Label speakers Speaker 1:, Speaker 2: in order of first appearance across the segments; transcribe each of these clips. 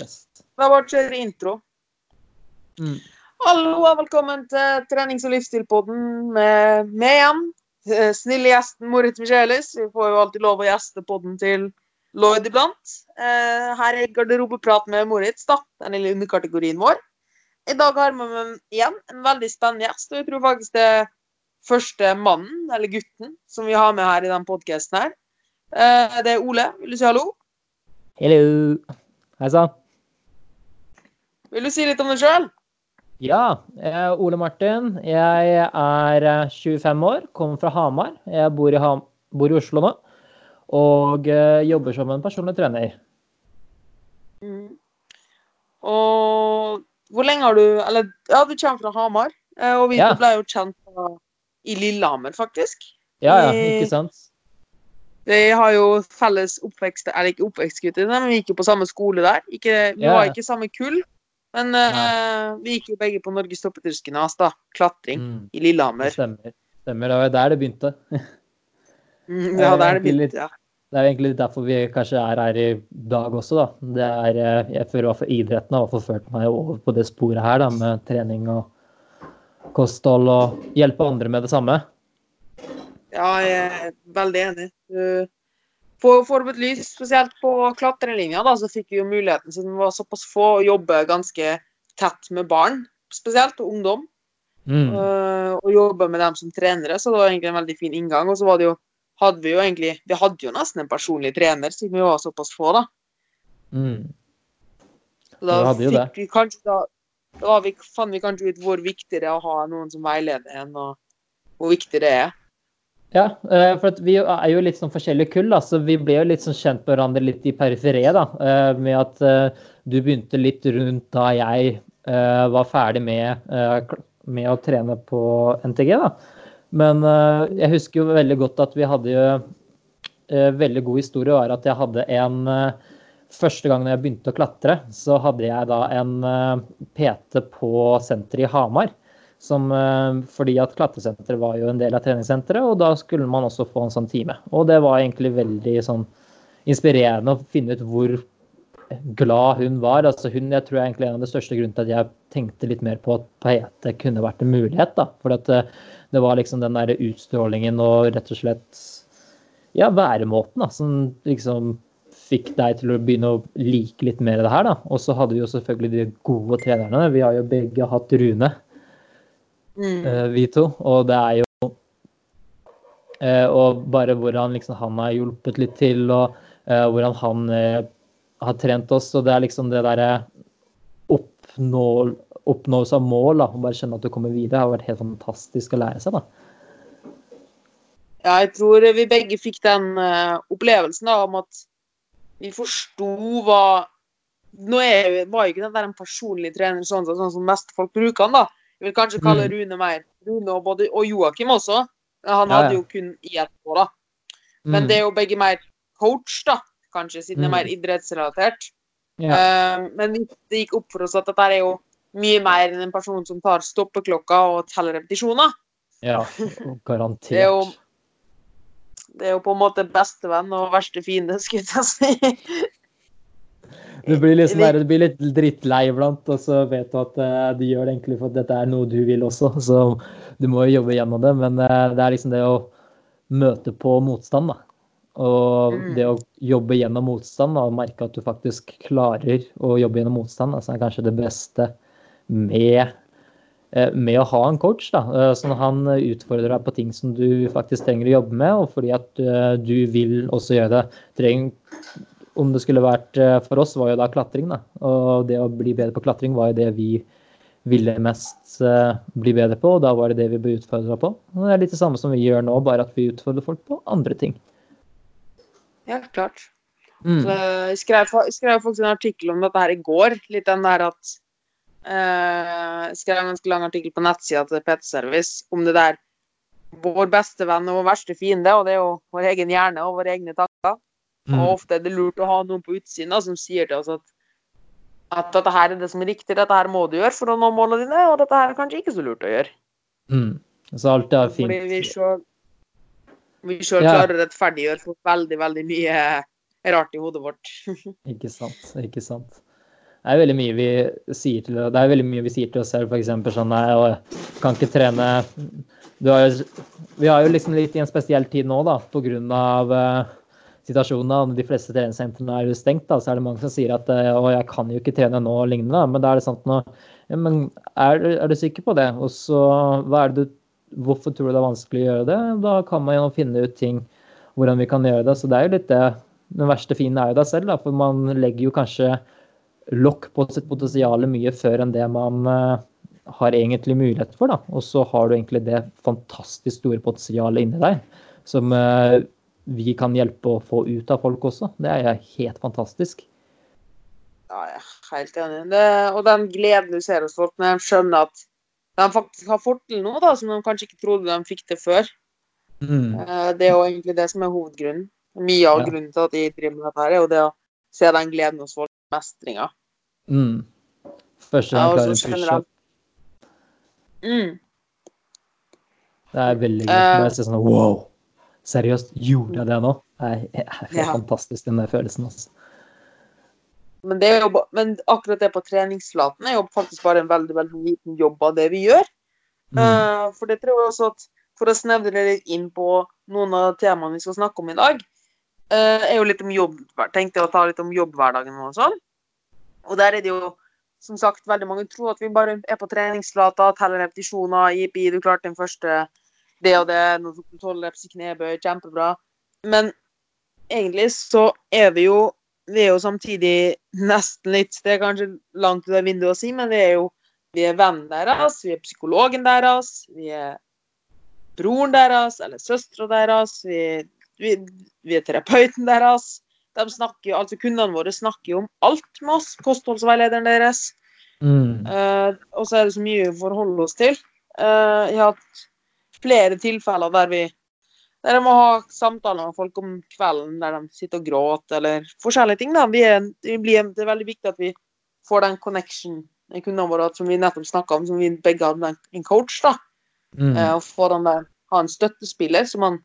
Speaker 1: Yes.
Speaker 2: Da bare kjører intro.
Speaker 1: Mm.
Speaker 2: Hallo og velkommen til trenings- og livsstilpodden med meg igjen. Eh, Snille gjesten Moritz Michelis. Vi får jo alltid lov å gjeste podden til Lloyd iblant. Eh, Her er garderobeprat med Moritz, da. Den lille underkategorien vår. I dag har vi med igjen en veldig spennende gjest, og jeg tror faktisk det er første mannen, eller gutten, som vi har med her i den podkasten her. Eh, Det er Ole. Vil du si hallo?
Speaker 1: Hello. Hei sann.
Speaker 2: Vil du si litt om deg sjøl?
Speaker 1: Ja, jeg er Ole Martin. Jeg er eh, 25 år, kommer fra Hamar. Jeg bor i, Ham bor i Oslo nå. Og eh, jobber som en personlig trener.
Speaker 2: Mm. Og hvor lenge har du Eller ja, du kommer fra Hamar. eh, Og vi
Speaker 1: Ja.
Speaker 2: ble jo kjent i Lillehammer, faktisk.
Speaker 1: Ja, ja, ikke sant?
Speaker 2: Vi har jo felles oppvekst Eller ikke oppvekstgutter, men vi gikk jo på samme skole der. Ikke, vi
Speaker 1: Ja.
Speaker 2: var ikke samme kull, men uh, vi gikk jo begge på Norges toppidrettsgymnas, da. Klatring
Speaker 1: Mm,
Speaker 2: i Lillehammer.
Speaker 1: det stemmer. stemmer. Det var jo der det begynte.
Speaker 2: Mm, ja, der er det
Speaker 1: begynte, litt-
Speaker 2: ja.
Speaker 1: Det er egentlig derfor vi kanskje er her i dag også, da. Det er, eh, jeg føler i hvert fall idretten har forført ført meg over på det sporet her, da, med trening og kosthold og hjelpe andre med det samme.
Speaker 2: Ja, jeg er veldig enig. Du- På Forbud lys, spesielt på klatrelinja, da, så fikk vi jo muligheten, siden vi var såpass få, å jobbe ganske tett med barn, spesielt, og ungdom.
Speaker 1: Mm.
Speaker 2: Uh, og jobbe med dem som trenere, så det var egentlig en veldig fin inngang. Og så var det jo, hadde vi jo egentlig Vi hadde jo nesten en personlig trener, siden vi var såpass få, da.
Speaker 1: Mm.
Speaker 2: Så da
Speaker 1: Vi hadde det.
Speaker 2: fikk vi kanskje da, da vi, fant vi kanskje ut hvor viktig det er å ha noen som veileder en, og hvor viktig det er.
Speaker 1: Ja, eh, for vi er jo litt sånn forskjellige kull, da, så vi ble jo litt sånn kjent med hverandre litt i periferiet. da, eh, Med at eh, du begynte litt rundt da jeg var ferdig med, med å trene på NTG. da. Men jeg husker jo veldig godt at vi hadde jo Veldig god historie var at jeg hadde en Første gang jeg begynte å klatre, så hadde jeg da en PT på senteret i Hamar. Som, eh, fordi at klatresenteret var jo en del av treningssenteret, og da skulle man også få en sånn time. Og det var egentlig veldig sånn inspirerende å finne ut hvor glad hun var. Altså hun, jeg tror egentlig en av de største grunnene til at jeg tenkte litt mer på at PT kunne vært en mulighet. da, For at eh, det var liksom den der utstrålingen og rett og slett ja, væremåten da, som liksom fikk deg til å begynne å like litt mer av det her. da. Og så hadde vi jo selvfølgelig de gode trenerne. Vi har jo begge hatt Rune.
Speaker 2: Mm.
Speaker 1: Eh, vi to. Og det er jo eh, Og bare hvordan liksom han har hjulpet litt til, og eh, hvordan han har trent oss. Og det er liksom det derre oppnå, oppnåelse av mål, da. Bare kjenne at du kommer videre, det har vært helt fantastisk å lære seg, da.
Speaker 2: Ja, jeg tror vi begge fikk den opplevelsen da, om at vi forsto hva Nå er, var jo ikke den der en personlig trener sånn, sånn som mest folk bruker han, da. Jeg vil kanskje kalle
Speaker 1: Mm.
Speaker 2: Rune mer Rune og, både, og Joakim også. Han hadde jo kun ett år, da. Men
Speaker 1: Mm.
Speaker 2: det er jo begge mer coach, da, kanskje, siden det er
Speaker 1: Mm.
Speaker 2: mer idrettsrelatert.
Speaker 1: Ja.
Speaker 2: Eh, men det gikk opp for oss at dette er jo mye mer enn en person som tar stoppeklokka og teller repetisjoner.
Speaker 1: ja, garantert.
Speaker 2: Det er jo det er jo på en måte bestevenn og verste fiende, skulle jeg si.
Speaker 1: Du blir, liksom der, du blir litt drittlei iblant, og så vet du at eh, du gjør det egentlig for at dette er noe du vil også. Så du må jo jobbe gjennom det. Men eh, det er liksom det å møte på motstand, da. Og
Speaker 2: Mm.
Speaker 1: det å jobbe gjennom motstand da, og merke at du faktisk klarer å jobbe gjennom motstand, altså, er kanskje det beste med, eh, med å ha en coach. da, Sånn han utfordrer deg på ting som du faktisk trenger å jobbe med, og fordi at du vil også gjøre det. Treng, om det skulle vært eh, for oss, var jo da klatring. da, Og det å bli bedre på klatring var jo det vi ville mest eh, bli bedre på, og da var det det vi ble utfordra på. Og det er litt det samme som vi gjør nå, bare at vi utfordrer folk på andre ting.
Speaker 2: Ja, klart.
Speaker 1: Mm.
Speaker 2: Så Jeg skrev, fa- skrev faktisk en artikkel om dette her i går. Litt den der at eh, skrev en ganske lang artikkel på nettsida til PT Service om det der vår beste venn og vår verste fiende, og det er jo vår egen hjerne og våre egne tanker.
Speaker 1: Mm.
Speaker 2: Og ofte er det lurt å ha noen på utsiden da, som sier til oss at at dette her er det som er riktig, dette her må du gjøre for å nå målene dine, og dette her er kanskje ikke så lurt å gjøre.
Speaker 1: Mm. Så alt er fint.
Speaker 2: Fordi vi selv
Speaker 1: Ja.
Speaker 2: klarer å rettferdiggjøre for veldig, veldig mye rart i hodet vårt.
Speaker 1: Ikke sant. Ikke sant. det er veldig mye vi sier til, det er veldig mye vi sier til oss selv, f.eks. sånn Nei, jeg kan ikke trene har jo, Vi har jo liksom litt i en spesiell tid nå, da, pga. Uh, når De fleste treningssentrene er stengt, da, så er det mange som sier at å, jeg kan jo ikke trene nå og lignende. Da. Men da er det sånn nå ja, men er, er, du sikker på det? Og så hva er det du Hvorfor tror du det er vanskelig å gjøre det? Da kan man jo finne ut ting hvordan vi kan gjøre det. Så det er jo litt det Den verste fienden er jo deg selv, da, for man legger jo kanskje lokk på sitt potensial mye før enn det man uh, har egentlig mulighet for. da. Og så har du egentlig det fantastisk store potensialet inni deg som uh, vi kan hjelpe å få ut av folk også. Det er helt fantastisk.
Speaker 2: Ja, jeg er helt enig. Det, og den gleden du ser hos folk når de skjønner at de faktisk har fått til noe da, som de kanskje ikke trodde de fikk til før. Mm. Eh, det er jo egentlig det som er hovedgrunnen. Mye av ja. grunnen til at de driver med dette, her, er jo det å se den gleden hos folk. Mestringa.
Speaker 1: Mm. Første gang klarer en pushup.
Speaker 2: Mm.
Speaker 1: Det er veldig gøy. Uh, jeg se sånn wow. Seriøst, gjorde jeg det nå? Det er helt ja. fantastisk, den der følelsen. Altså.
Speaker 2: Men, jo, men, akkurat det på treningsflaten er jo faktisk bare en veldig veldig liten jobb av det vi gjør. Mm. Uh, for det tror jeg også at for å snevre litt inn på noen av temaene vi skal snakke om i dag, uh, er jo litt om jobb, tenkte jeg å ta litt om jobbhverdagen og sånn. Og der er det jo som sagt veldig mange tror at vi bare er på treningsflata, teller repetisjoner, jippi, du klarte den første det og det, noen tok du reps i knebøy, kjempebra. Men egentlig så er vi jo vi er jo samtidig nesten litt Det er kanskje langt ut av vinduet å si, men vi er jo vi er vennen deres, vi er psykologen deres, vi er broren deres eller søstera deres, vi, vi, vi, er terapeuten deres. De snakker jo, altså Kundene våre snakker jo om alt med oss, kostholdsveilederen deres. Mm. Uh, og så er det så mye vi forholder oss til. Uh, jeg har hatt flere tilfeller der vi der jeg må ha samtaler med folk om kvelden der de sitter og gråter, eller forskjellige ting. da. Er, det, blir, det, er veldig viktig at vi får den connection med kundene våre som vi nettopp snakka om, som vi begge hadde en coach. da. Mm. Eh, og få den der, ha en støttespiller som man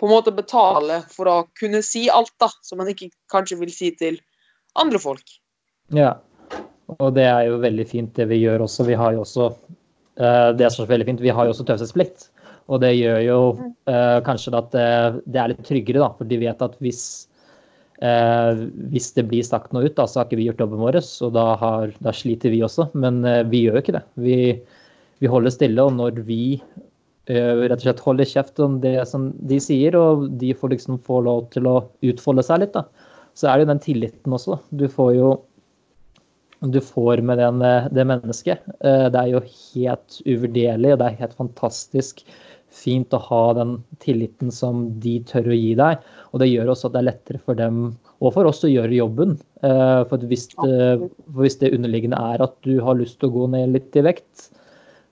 Speaker 2: på en måte betaler for å kunne si alt da, som man ikke kanskje vil si til andre folk.
Speaker 1: Ja, og det er jo veldig fint det vi gjør også. Vi har jo også eh, det er så veldig fint, vi har jo også taushetsplikt. Og det gjør jo uh, kanskje at det, det, er litt tryggere, da, for de vet at hvis, uh, hvis det blir sagt noe ut, da, så har ikke vi gjort jobben vår, og da, har, da sliter vi også. Men uh, vi gjør jo ikke det. Vi, vi, holder stille, og når vi rett og slett holder kjeft om det som de sier, og de får liksom få lov til å utfolde seg litt, da, så er det jo den tilliten også. Du får jo du får med den, det mennesket. Det er jo helt uvurderlig, og det er helt fantastisk fint å ha den tilliten som de tør å gi deg. Og det gjør også at det er lettere for dem og for oss å gjøre jobben. Eh, for hvis det, hvis det underliggende er at du har lyst til å gå ned litt i vekt,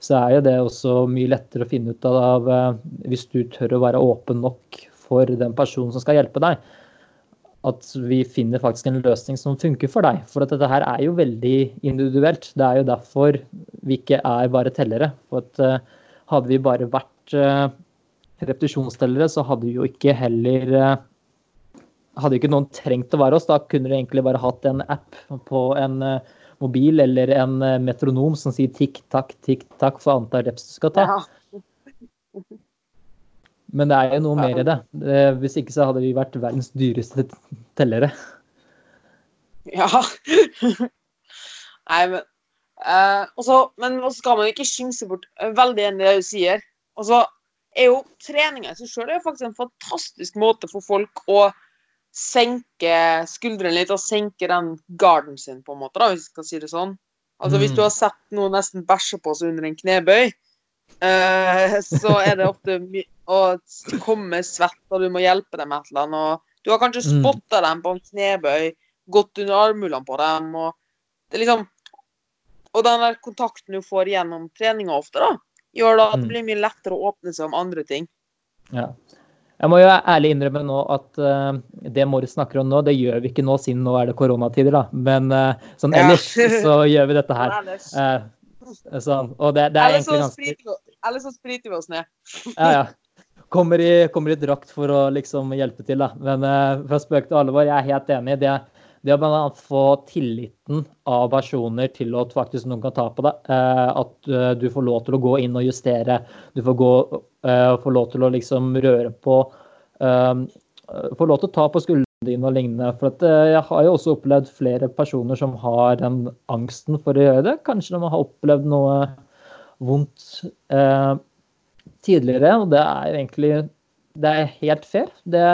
Speaker 1: så er jo det også mye lettere å finne ut av eh, hvis du tør å være åpen nok for den personen som skal hjelpe deg. At vi finner faktisk en løsning som funker for deg. For dette her er jo veldig individuelt. Det er jo derfor vi ikke er bare tellere. For at eh, hadde vi bare vært uh, repetisjonstellere, så hadde jo ikke heller uh, Hadde ikke noen trengt å være oss. Da kunne du egentlig bare hatt en app på en uh, mobil eller en metronom som sier tikk-takk, tikk-takk for antall reps du skal ta. Ja. Men det er jo noe mer i det. Hvis ikke så hadde vi vært verdens dyreste tellere.
Speaker 2: Ja. Nei, men uh, også, Men så skal man ikke skimse bort veldig enig i det du sier. Og så er jo treninga i seg sjøl faktisk en fantastisk måte for folk å senke skuldrene litt og senke den garden sin, på en måte, da, hvis vi skal si det sånn. Altså Hvis du mm. har sett noen nesten bæsje på seg under en knebøy, eh, så er det ofte å komme svett, og du må hjelpe dem med et eller annet. Og du har kanskje mm. spotta dem på en knebøy, gått under armhulene på dem, og det er liksom Og den der kontakten du får gjennom treninga ofte, da, gjør da at det mm. blir mye lettere å åpne seg om andre ting.
Speaker 1: Ja. Jeg må jo ærlig innrømme nå at uh, det Morris snakker om nå, det gjør vi ikke nå siden nå er det koronatider, da. Men uh, sånn ellers ja. så gjør vi dette her. Uh, sånn. Og det, det er egentlig
Speaker 2: ganske Eller så spriter vi oss ned.
Speaker 1: ja, ja. Kommer i, kommer i, drakt for å liksom hjelpe til, da. Men fra spøk til alvor, jeg er helt enig. Det, det å bl.a. få tilliten av personer til at faktisk noen kan ta på deg. At du får lov til å gå inn og justere. Du får, gå, får lov til å liksom røre på Får lov til å ta på skuldrene dine og lignende. For jeg har jo også opplevd flere personer som har den angsten for å gjøre det. Kanskje de har opplevd noe vondt tidligere, og det er egentlig det er helt fair. Det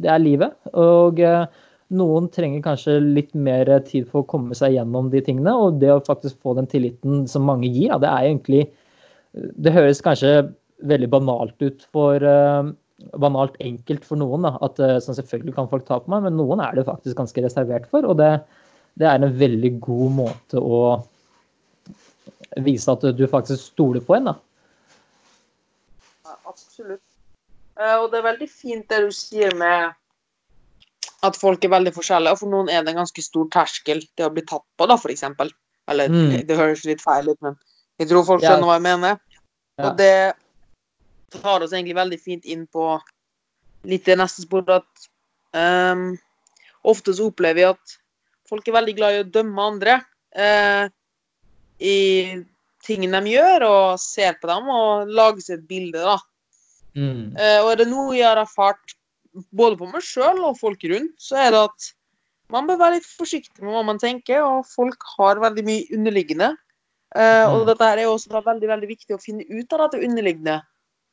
Speaker 1: det er livet. Og eh, noen trenger kanskje litt mer tid for å komme seg gjennom de tingene. Og det å faktisk få den tilliten som mange gir, det er egentlig Det høres kanskje veldig banalt ut for uh, Banalt enkelt for noen. Da, at uh, sånn selvfølgelig kan folk ta på meg, men noen er det faktisk ganske reservert for. Og det, det er en veldig god måte å vise at du faktisk stoler på en. da.
Speaker 2: Absolutt. Eh, og det er veldig fint det du sier med at folk er veldig forskjellige. Og for noen er det en ganske stor terskel til å bli tatt på, da, for eksempel. Eller mm. det høres litt feil ut, men jeg tror folk skjønner hva jeg mener. Ja. Og det tar oss egentlig veldig fint inn på litt det neste sporet at um, ofte så opplever vi at folk er veldig glad i å dømme andre uh, i tingene de gjør, og ser på dem og lager seg et bilde, da. Mm. Uh, og er det noe jeg har erfart både på meg sjøl og folk rundt, så er det at man bør være litt forsiktig med hva man tenker, og folk har veldig mye underliggende. Mm. Og dette er også da veldig veldig viktig å finne ut av dette underliggende,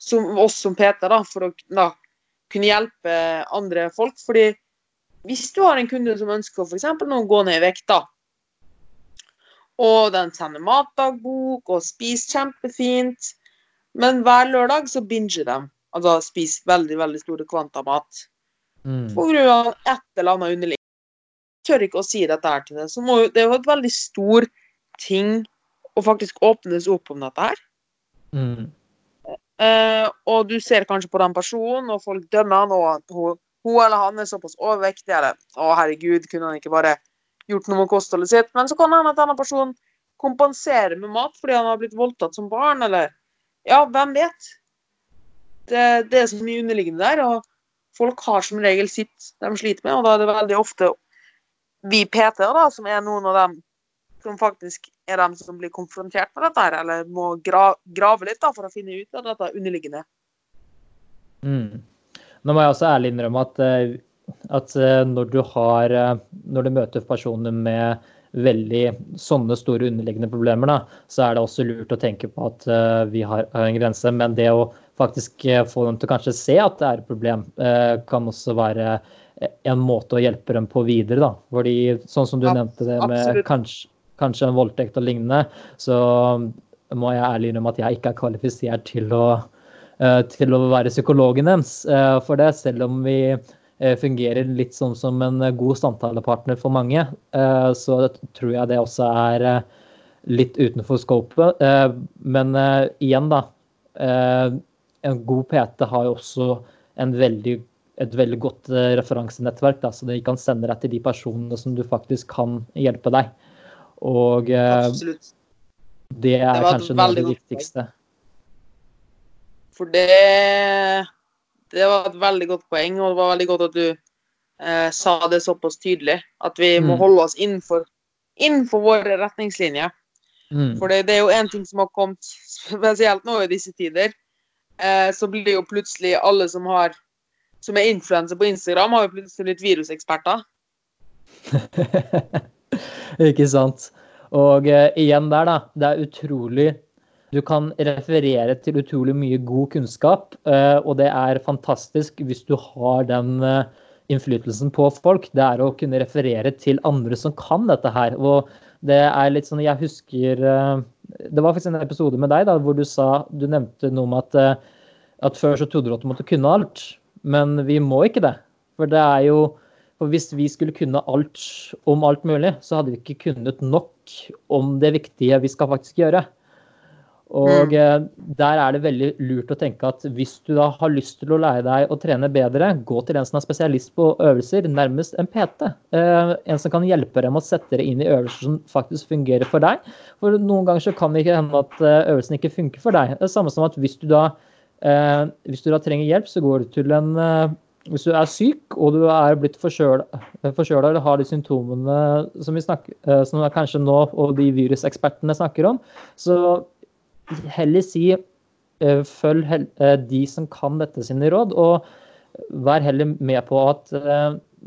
Speaker 2: som oss som PT, da, for å da, kunne hjelpe andre folk. Fordi hvis du har en kunde som ønsker f.eks. å gå ned i vekt, da, og den sender matdagbok og spiser kjempefint, men hver lørdag så binger de. Altså spist veldig, veldig store kvanta mat. Mm. På grunn av et eller annet underliggende. Tør ikke å si dette her til det Så må, det er jo et veldig stor ting å faktisk åpnes opp om dette her. Mm. Uh, og du ser kanskje på den personen, og folk dømmer han, og hun, hun eller han er såpass overvektig, eller å herregud, kunne han ikke bare gjort noe med kostholdet sitt? Men så kan hende at denne personen kompenserer med mat fordi han har blitt voldtatt som barn, eller ja, hvem vet? Det, det, er så mye underliggende der, og folk har som regel sitt de sliter med, og da er det veldig ofte vi PT-er da, som er noen av dem som faktisk er dem som blir konfrontert med dette, her, eller må gra grave litt da, for å finne ut av dette underliggende.
Speaker 1: Mm. Nå må jeg også ærlig innrømme at, eh, at eh, når, du har, eh, når du møter personer med veldig sånne store underliggende problemer, da, så er det også lurt å tenke på at vi har, en grense. Men det å faktisk uh, få dem til kanskje se at det er et problem, uh, kan også være en måte å hjelpe dem på videre. da. Fordi sånn som du ja, nevnte det med kanskje, kanskje, en voldtekt og lignende, så må jeg ærlig innrømme at jeg ikke er kvalifisert til å, til å være psykologen deres for det, selv om vi Eh, fungerer litt sånn som en eh, god samtalepartner for mange, eh, så tror jeg det også er litt utenfor scopet. Men igjen, da. En god PT har jo også veldig, et veldig godt referansenettverk, da, så de kan sende deg til de personene som du faktisk kan hjelpe deg. Og Absolutt. det er det kanskje noe av det viktigste.
Speaker 2: For det det var et veldig godt poeng, og det var veldig godt at du eh, sa det såpass tydelig. At vi må mm. holde oss innenfor, innenfor våre retningslinjer. Mm. For det, det, er jo én ting som har kommet spesielt nå i disse tider. Eh, så blir jo plutselig alle som har som er influenser på Instagram, har jo plutselig blitt viruseksperter.
Speaker 1: Ikke sant. Og eh, igjen der, da. Det er utrolig du kan referere til utrolig mye god kunnskap, eh, og det er fantastisk hvis du har den eh, innflytelsen på folk. Det er å kunne referere til andre som kan dette her. Og det er litt sånn Jeg husker eh, Det var faktisk en episode med deg da, hvor du sa Du nevnte noe om at, at før så trodde du at du måtte kunne alt, men vi må ikke det. For det er jo for Hvis vi skulle kunne alt om alt mulig, så hadde vi ikke kunnet nok om det viktige vi skal faktisk gjøre. Og mm. Eh, der er det veldig lurt å tenke at hvis du da har lyst til å lære deg å trene bedre, gå til en som er spesialist på øvelser, nærmest en PT. Eh, en som kan hjelpe deg med å sette deg inn i øvelser som faktisk fungerer for deg. For noen ganger så kan det ikke hende at eh, øvelsen ikke funker for deg. Det er samme som at hvis du da, hvis du da trenger hjelp, så går du til en hvis du er syk og du er blitt forkjøla eller har de symptomene som, vi snakker, som er kanskje nå og de virusekspertene snakker om, så heller si eh, følg de som kan dette sine råd, og vær heller med på at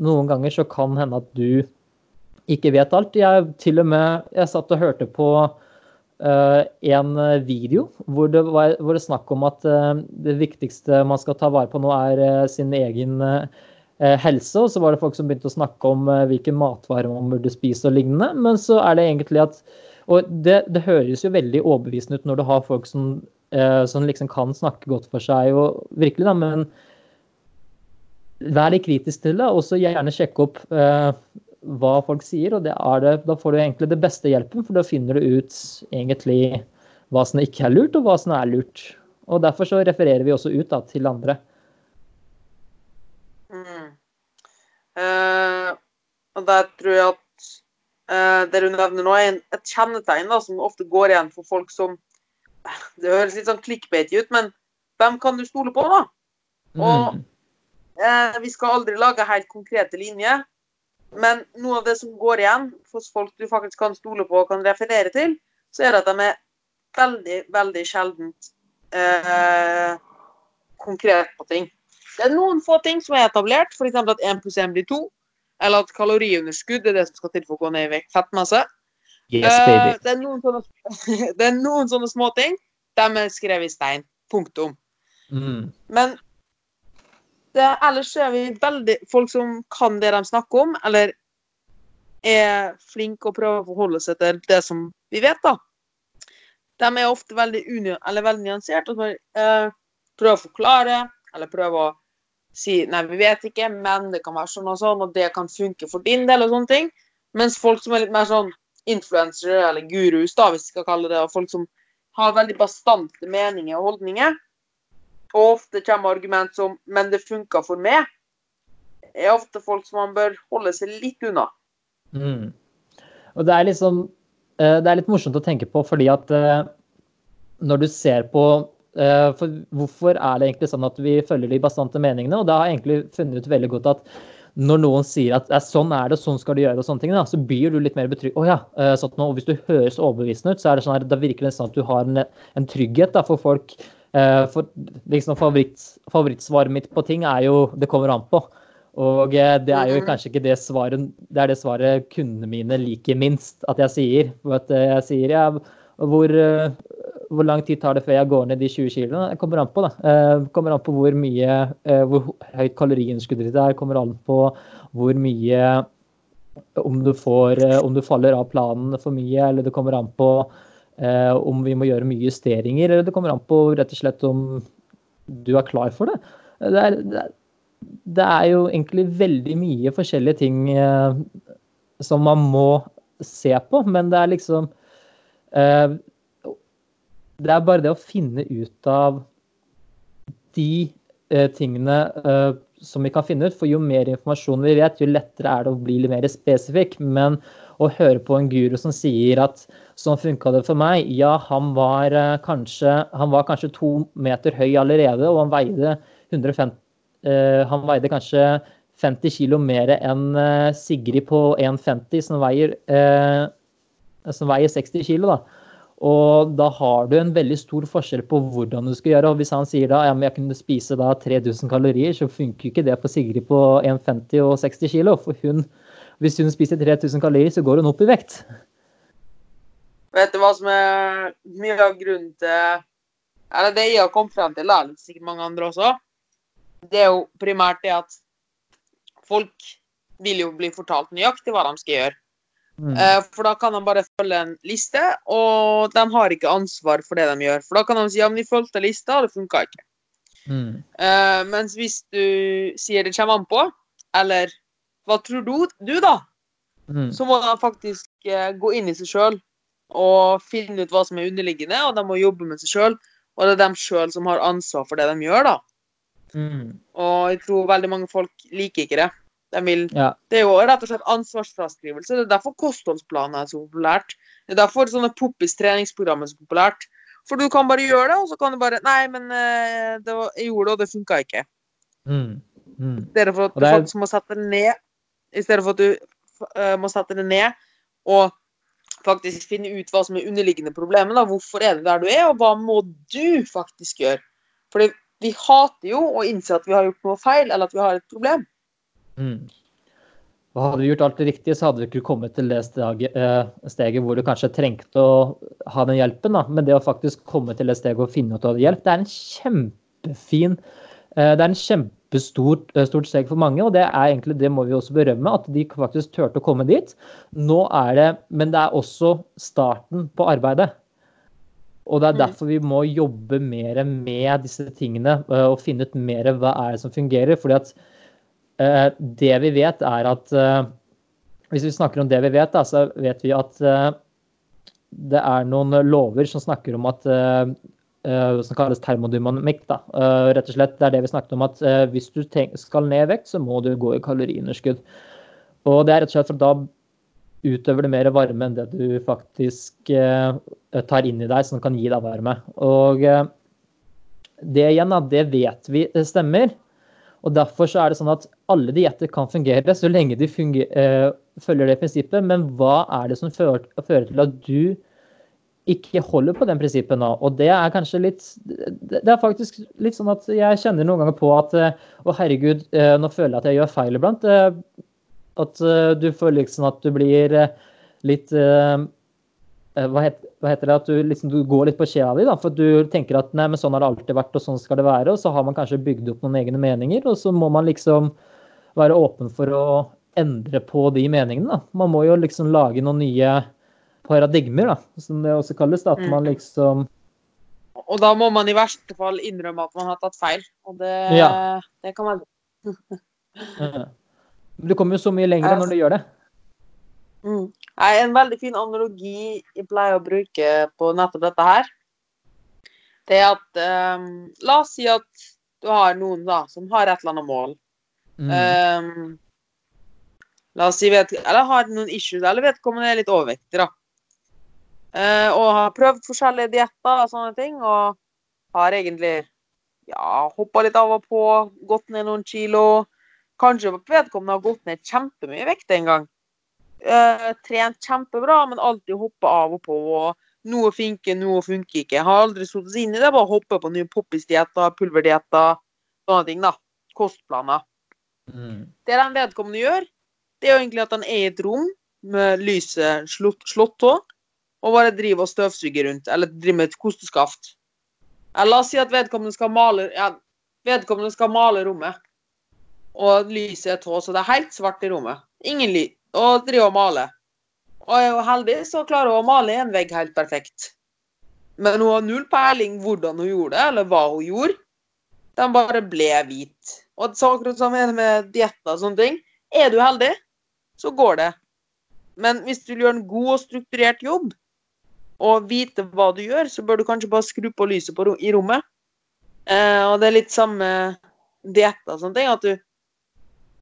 Speaker 1: noen ganger så kan hende at du ikke vet alt. Jeg til og med jeg satt og hørte på Uh, en video hvor det var hvor det snakk om at uh, det viktigste man skal ta vare på nå, er uh, sin egen helse. Og så var det folk som begynte å snakke om hvilke matvarer man burde spise og lignende. Men så er det egentlig at Og det, det høres jo veldig overbevisende ut når du har folk som, som liksom kan snakke godt for seg og virkelig, da, men vær litt kritisk til det. Og så gjerne sjekke opp hva folk sier, og det det, da får du egentlig det beste hjelpen, for da finner du ut egentlig hva som ikke er lurt, og hva som er lurt. Og Derfor så refererer vi også ut da, til andre.
Speaker 2: Mm. Eh, og der tror jeg at det du nevner nå, er et kjennetegn da, som ofte går igjen for folk som Det høres litt sånn clickbaity ut, men hvem kan du stole på, da? Og mm. uh, vi skal aldri lage helt konkrete linjer, men noe av det som går igjen hos folk du faktisk kan stole på og kan referere til, så er det at de er veldig, veldig sjeldent eh, konkret på ting. Det er noen få ting som er etablert, f.eks. at 1 pluss 1 blir 2, eller at kaloriunderskudd er det som skal til for å gå ned i vekt fettmasse.
Speaker 1: Yes, baby.
Speaker 2: Uh, det, er sånne, det, er noen sånne, små ting. De er skrevet i stein. Punktum.
Speaker 1: Mm.
Speaker 2: Men det, ellers er vi veldig folk som kan det de snakker om, eller er flinke og prøver å forholde seg til det som vi vet, da. De er ofte veldig, eller veldig nyansert og eh, prøver å forklare, eller prøver å si nei, vi vet ikke, men det kan være sånn og sånn, og det kan funke for din del, og sånne ting. Mens folk som er litt mer sånn influensere eller gurus, da, hvis vi skal kalle det, og folk som har veldig bastante meninger og holdninger, og ofte kommer argument som 'men det funka for meg', er ofte folk som man bør holde seg litt unna.
Speaker 1: Mm. Og det er liksom Det er litt morsomt å tenke på, fordi at eh, når du ser på for Hvorfor er det egentlig sånn at vi følger de bastante meningene? Og da har jeg egentlig funnet ut veldig godt at når noen sier at sånn er det, sånn skal du gjøre, og sånne ting, da, så blir du litt mer betrygg. Oh, ja, sånn, og hvis du høres overbevisende ut, så er det sånn her, da virker det sånn at du har en, en trygghet da, for folk Eh, for liksom favoritt, Favorittsvaret mitt på ting er jo 'det kommer an på'. Og eh, det er jo mm-hmm. kanskje ikke det svaret Det er det svaret kundene mine liker minst at jeg sier. For at eh, jeg sier ja, hvor, hvor lang tid tar det før jeg går ned de 20 kiloene? Det kommer an på, da. Det kommer an på hvor mye Hvor høyt kaloriinnskuddet ditt er. kommer an på hvor mye om du, får, om du faller av planen for mye, eller det kommer an på Eh, om vi må gjøre mye justeringer, eller det kommer an på rett og slett om du er klar for det. Det er, det er jo egentlig veldig mye forskjellige ting eh, som man må se på, men det er liksom eh, Det er bare det å finne ut av de tingene som vi kan finne ut. For jo mer informasjon vi vet, jo lettere er det å bli litt mer spesifikk. Men å høre på en guru som sier at Sånn funka det for meg. Ja, han var, eh, kanskje, han var kanskje to meter høy allerede, og han veide 150 eh, Han veide kanskje 50 kg mer enn uh, Sigrid på 1,50 som uh, som veier 60 kg. Da. Og da har du en veldig stor forskjell på hvordan du skal gjøre. Og hvis han sier da ja, men jeg kunne spise da 3000 kalorier, så funker ikke det for Sigrid på 1,50 og 60 kg. For hun, hvis hun spiser 3000 kalorier, så går hun opp i vekt.
Speaker 2: Vet du hva som er mye av grunnen til Eller det jeg har kommet frem til, det er sikkert mange andre også. Det er jo primært det at folk vil jo bli fortalt nøyaktig hva de skal gjøre. Mm. Eh, for da kan de bare følge en liste, og de har ikke ansvar for det de gjør. For da kan de si ja, men vi fulgte lista, og det funka ikke.
Speaker 1: Mm.
Speaker 2: Uh, mens hvis du sier det kommer an på, eller hva tror du, du da? Mm. Så må de faktisk uh, gå inn i seg sjøl og finne ut hva som er underliggende, og de må jobbe med seg sjøl. Og det er dem sjøl som har ansvar for det de gjør, da.
Speaker 1: Mm.
Speaker 2: Og jeg tror veldig mange folk liker ikke det. De vil,
Speaker 1: ja.
Speaker 2: Det er jo rett og slett ansvarsfraskrivelse. Det er derfor kostholdsplaner er så populært. Det er derfor sånne poppis treningsprogram er så populært. For du kan bare gjøre det, og så kan du bare Nei, men det var, jeg gjorde det, og det funka ikke.
Speaker 1: Mm. Mm.
Speaker 2: I stedet for at du faktisk må sette det ned I stedet for at du uh, må sette det ned og faktisk finne ut hva som er underliggende problemet. da, Hvorfor er det der du er, og hva må du faktisk gjøre? Fordi vi hater jo å innse at vi har gjort noe feil, eller at vi har et problem.
Speaker 1: Mm. Og hadde vi gjort alt det riktige, så hadde vi ikke kommet til det steget, eh, steget hvor du kanskje trengte å ha den hjelpen. Da. Men det å faktisk komme til det steget og finne ut av hjelp, det er en kjempefin eh, Det er en kjempestort eh, stort steg for mange, og det er egentlig det må vi også berømme, at de faktisk turte å komme dit. Nå er det Men det er også starten på arbeidet. Og det er
Speaker 2: Mm.
Speaker 1: derfor vi må jobbe mer med disse tingene og finne ut mer hva er det som fungerer. fordi at det vi vet, er at eh, Hvis vi snakker om det vi vet, så vet vi at eh, det er noen lover som snakker om at eh, eh, Som kalles termodynamikk. Da. Eh, rett og slett, Det er det vi snakket om at eh, hvis du skal ned i vekt, så må du gå i kaloriunderskudd. Og det er rett og slett for da utøver du mer varme enn det du faktisk eh, tar inn i deg, som kan gi deg varme. Og eh, det igjen, da, det vet vi stemmer. Og Derfor så er det sånn at alle dietter kan fungere så lenge de funger, eh, følger det prinsippet. Men hva er det som fører, fører til at du ikke holder på den prinsippet nå? Og det er kanskje litt Det er faktisk litt sånn at jeg kjenner noen ganger på at eh, Å, herregud, eh, nå føler jeg at jeg gjør feil iblant. At du føler liksom at du blir litt hva, het, hva heter det, at du, liksom, du går litt på skjea di, da, for du tenker at nei, men sånn har det alltid vært, og sånn skal det være. Og så har man kanskje bygd opp noen egne meninger, og så må man liksom være åpen for å endre på de meningene. da. Man må jo liksom lage noen nye paradigmer, da, som det også kalles. da, At
Speaker 2: Mm.
Speaker 1: man liksom
Speaker 2: Og da må man i verste fall innrømme at man har tatt feil. Og det,
Speaker 1: Ja.
Speaker 2: det kan
Speaker 1: eh, Du kommer jo så mye lenger når du gjør det.
Speaker 2: Mm. En veldig fin analogi jeg pleier å bruke på nettopp dette her, det er at um, La oss si at du har noen da, som har et eller annet mål.
Speaker 1: Mm.
Speaker 2: Um, la oss si vet, Eller har noen issues, eller vedkommende er litt overvektig, da. Uh, og har prøvd forskjellige dietter og sånne ting, og har egentlig ja, hoppa litt av og på, gått ned noen kilo. Kanskje vedkommende har gått ned kjempemye vekt en gang. Eh, trent kjempebra, men alltid hoppa av og på. og Noe funker, noe funker ikke. Har aldri satt seg inn i det. Bare hoppe på nye poppis-dietter, pulverdietter, sånne ting. da. Kostplaner.
Speaker 1: Mm.
Speaker 2: Det den vedkommende gjør, det er jo egentlig at han er i et rom med lyset slått, slått og bare driver og støvsuger rundt, eller driver med et kosteskaft. Eller la oss si at vedkommende skal male, ja, vedkommende skal male rommet, og lyset er tå, så det er helt svart i rommet. Ingen lyd. Og driver og maler. Og er hun heldig, så klarer hun å male en vegg helt perfekt. Men hun har null peiling hvordan hun gjorde det, eller hva hun gjorde. Den bare ble hvit. Og så akkurat som sånn med dietter og sånne ting. Er du heldig, så går det. Men hvis du vil gjøre en god og strukturert jobb, og vite hva du gjør, så bør du kanskje bare skru på lyset på, i rommet. Eh, og det er litt samme dietter og sånne ting. At du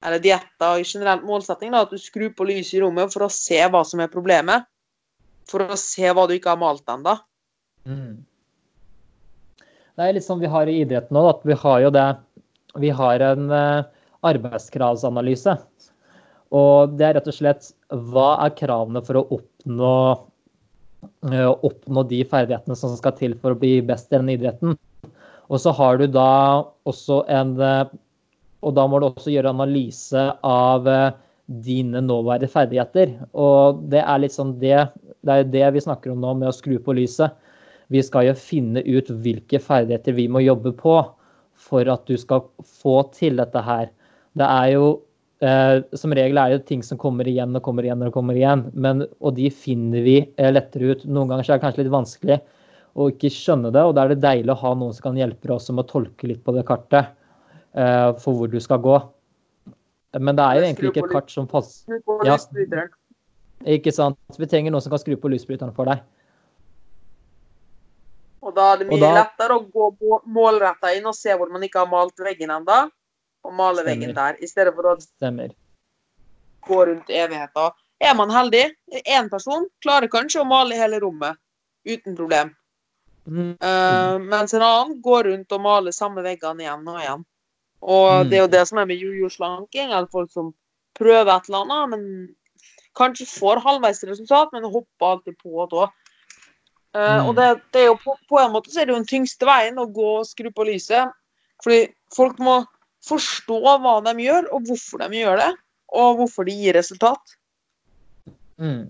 Speaker 2: eller dietter og generelt målsetting, da, at du skrur på lyset i rommet for å se hva som er problemet. For å se hva du ikke har malt ennå.
Speaker 1: Mm. Det er litt sånn vi har i idretten nå, at vi har jo det Vi har en eh, arbeidskravsanalyse. Og det er rett og slett hva er kravene for å oppnå, eh, oppnå de ferdighetene som skal til for å bli best i denne idretten. Og så har du da også en eh, Og da må du også gjøre analyse av eh, dine nåværende ferdigheter. Og det er litt sånn det Det er det vi snakker om nå med å skru på lyset. Vi skal jo finne ut hvilke ferdigheter vi må jobbe på for at du skal få til dette her. Det er jo eh, Som regel er det ting som kommer igjen og kommer igjen og kommer igjen. Men, og de finner vi eh, lettere ut. Noen ganger er det kanskje litt vanskelig å ikke skjønne det, og da er det deilig å ha noen som kan hjelpe oss med å tolke litt på det kartet for hvor du skal gå. Men det er jo egentlig ikke et kart som passer Ja. Ikke sant? Vi trenger noen som kan skru på lysbryteren for deg.
Speaker 2: Og da er det mye
Speaker 1: da-
Speaker 2: lettere å gå målretta inn og se hvor man ikke har malt veggen ennå, og male
Speaker 1: Stemmer.
Speaker 2: veggen der, i stedet for å
Speaker 1: Stemmer.
Speaker 2: gå rundt evigheta. Er man heldig, én person klarer kanskje å male hele rommet uten problem.
Speaker 1: Mm.
Speaker 2: Uh, mens en annen går rundt og maler samme veggene igjen og igjen. Og
Speaker 1: Mm.
Speaker 2: det er jo det som er med jojo-slanking, Eller folk som prøver et eller annet, men kanskje får halvveis resultat, men hopper alltid på og òg.
Speaker 1: Mm.
Speaker 2: Og det, det er jo på, på en måte så er det jo den tyngste veien å gå og skru på lyset. Fordi folk må forstå hva de gjør, og hvorfor de gjør det. Og hvorfor de gir resultat.
Speaker 1: Mm.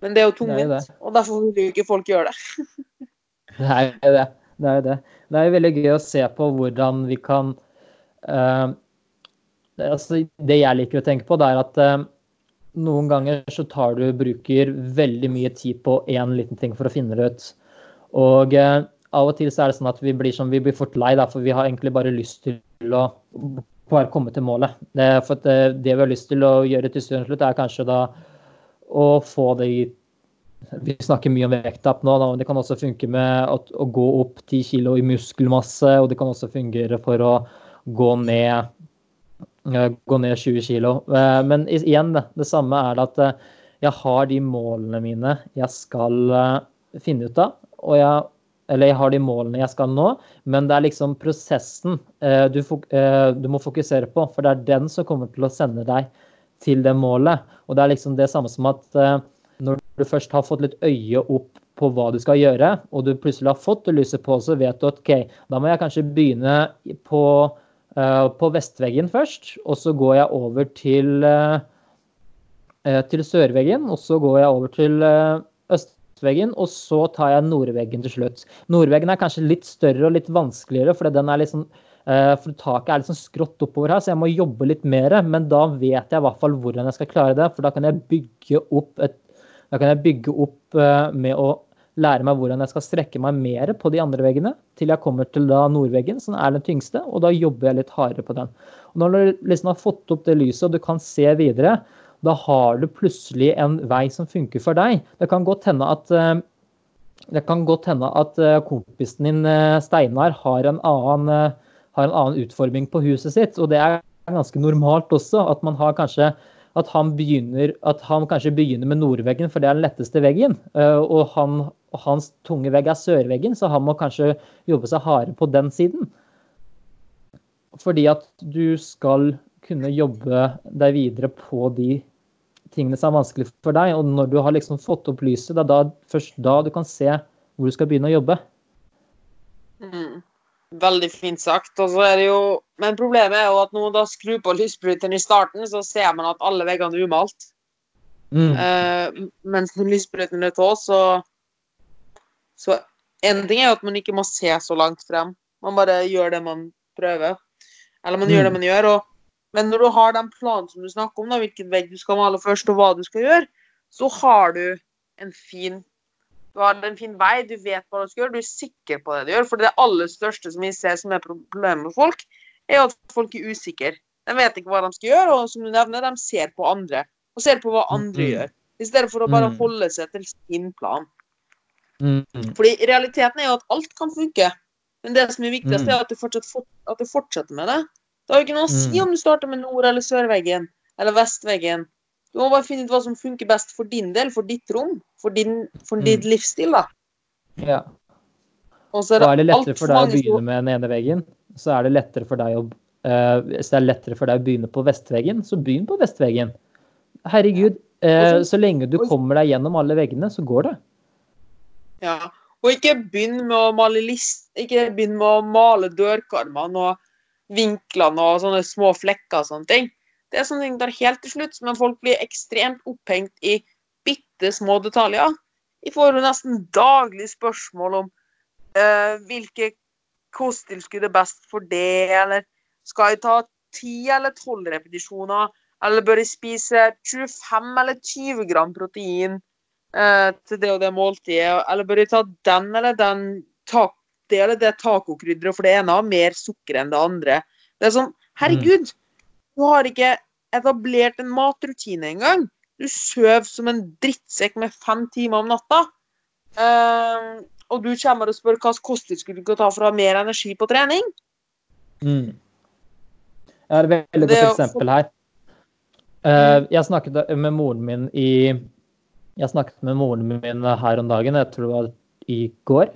Speaker 2: Men det er jo tungvint, og derfor vil jo ikke folk gjøre det.
Speaker 1: Det er det. Det er jo det. Det er jo veldig gøy å se på hvordan vi kan uh, det, altså, det jeg liker å tenke på, det er at uh, noen ganger så tar du bruker veldig mye tid på én liten ting for å finne det ut. Og uh, av og til så er det sånn at vi blir, sånn, vi blir fort lei, da, for vi har egentlig bare lyst til å bare komme til målet. Det, for det, det vi har lyst til å gjøre til slutt, er kanskje da å få det i vi snakker mye om vekttap nå, men det kan også funke med at, å gå opp 10 kg i muskelmasse, og det kan også fungere for å gå ned, eh, gå ned 20 kg. Men igjen, det, samme er at eh, jeg har de målene mine jeg skal eh, finne ut av. og jeg eller jeg har de målene jeg skal nå, men det er liksom prosessen eh, du, eh, du må fokusere på. For det er den som kommer til å sende deg til det målet. Og det er liksom det samme som at eh, når du først har fått litt øye opp på hva du skal gjøre, og du plutselig har fått lyset på, så vet du at OK, da må jeg kanskje begynne på, uh, på vestveggen først, og så går jeg over til, eh, til sørveggen, og så går jeg over til østveggen, og så tar jeg nordveggen til slutt. Nordveggen er kanskje litt større og litt vanskeligere, for den er litt sånn for taket er sånn skrått oppover her, så jeg må jobbe litt mer. Men da vet jeg i hvert fall hvordan jeg skal klare det, for da kan jeg bygge opp, et, da kan jeg bygge opp eh, med å lære meg hvordan jeg skal strekke meg mer på de andre veggene, til jeg kommer til da nordveggen, som er den tyngste, og da jobber jeg litt hardere på den. Og når du liksom har fått opp det lyset, og du kan se videre, da har du plutselig en vei som funker for deg. Det kan godt hende at eh, det kan godt hende at eh, kompisen din Steinar har en annen har en annen utforming på huset sitt. Og det er ganske normalt også, at man har kanskje at han, begynner, at han kanskje begynner med nordveggen, for det er den letteste veggen. eh, Og, han, og hans tunge vegg er sørveggen, så han må kanskje jobbe seg hardere på den siden. Fordi at du skal kunne jobbe deg videre på de tingene som er vanskelig for deg. Og når du har liksom fått opp lyset, det er da, først da du kan se hvor du skal begynne å jobbe.
Speaker 2: Mm. Veldig fint sagt. Og så er det jo Men problemet er jo at når man da skrur på lysbryteren i starten, så ser man at alle veggene er umalt.
Speaker 1: Mm.
Speaker 2: Uh, mens når lysbryteren er tå, så Så en ting er jo at man ikke må se så langt frem. Man bare gjør det man prøver. Eller man
Speaker 1: Mm.
Speaker 2: gjør det man gjør. Og, men når du har den planen som du snakker om, da, hvilken vegg du skal male først, og hva du skal gjøre, så har du en fin du har en fin vei, du vet hva du skal gjøre, du er sikker på det du gjør. For det aller største som vi ser som er problemet med folk, er at folk er usikre. De vet ikke hva de skal gjøre, og som du nevner, de ser på andre. Og ser på hva andre
Speaker 1: Mm.
Speaker 2: gjør. I stedet for å bare
Speaker 1: Mm.
Speaker 2: holde seg til sin plan.
Speaker 1: Mm.
Speaker 2: Fordi realiteten er jo at alt kan funke. Men det som er viktigst,
Speaker 1: Mm.
Speaker 2: er at du, fortsatt at du fortsetter med det. Det har jo ikke noe å si
Speaker 1: Mm.
Speaker 2: om du starter med nord- eller sørveggen eller vestveggen. Du må bare finne ut hva som funker best for din del, for ditt rom, for din, for
Speaker 1: Mm.
Speaker 2: din livsstil. da.
Speaker 1: Ja.
Speaker 2: Og så
Speaker 1: Og er det lettere for deg å begynne med den ene veggen, så er det lettere for deg å uh, Hvis det er lettere for deg å begynne på vestveggen, så begynn på vestveggen. Herregud,
Speaker 2: uh, så-
Speaker 1: så lenge du kommer deg gjennom alle veggene, så går det.
Speaker 2: Ja. Og ikke begynn med å male list, ikke begynn med å male dørkarmene og vinklene og sånne små flekker og sånne ting. Det er sånne ting der helt til slutt, men folk blir ekstremt opphengt i bitte små detaljer. Vi får jo nesten daglig spørsmål om uh, hvilke kosttilskudd er best for det, eller skal jeg ta 10 eller 12 repetisjoner, eller bør jeg spise 25 eller 20 gram protein? eh, til det og det måltidet, eller bør jeg ta den eller den ta, det eller det tacokrydderet, for det ene har mer sukker enn det andre. Det er sånn, herregud, du har ikke etablert en matrutine engang. Du sover som en drittsekk med fem timer om natta. Eh, og du kommer og spør hva kosttilskudd du kan ta for å ha mer energi på trening.
Speaker 1: Mm. Jeg har et veldig godt eksempel her. Uh, jeg snakket med moren min i Jeg snakket med moren min her om dagen, jeg tror det var i går.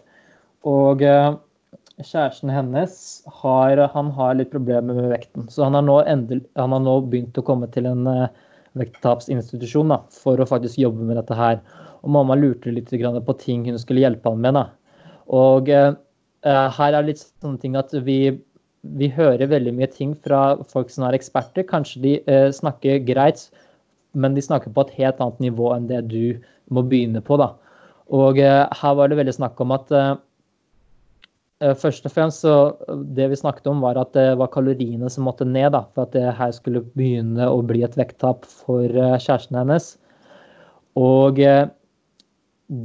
Speaker 1: Og eh, kjæresten hennes har, han har litt problemer med vekten. Så han har nå, endel, han har nå begynt å komme til en uh, vekttapsinstitusjon for å faktisk jobbe med dette her. Og mamma lurte litt på ting hun skulle hjelpe ham med. da. Og uh, her er det litt sånne ting at vi, vi, hører veldig mye ting fra folk som er eksperter. Kanskje de uh, snakker greit, men de snakker på et helt annet nivå enn det du må begynne på. da. Og her var det veldig snakk om at Eh, først og fremst så Det vi snakket om, var at det var kaloriene som måtte ned da, for at det her skulle begynne å bli et vekttap for eh, kjæresten hennes. Og eh,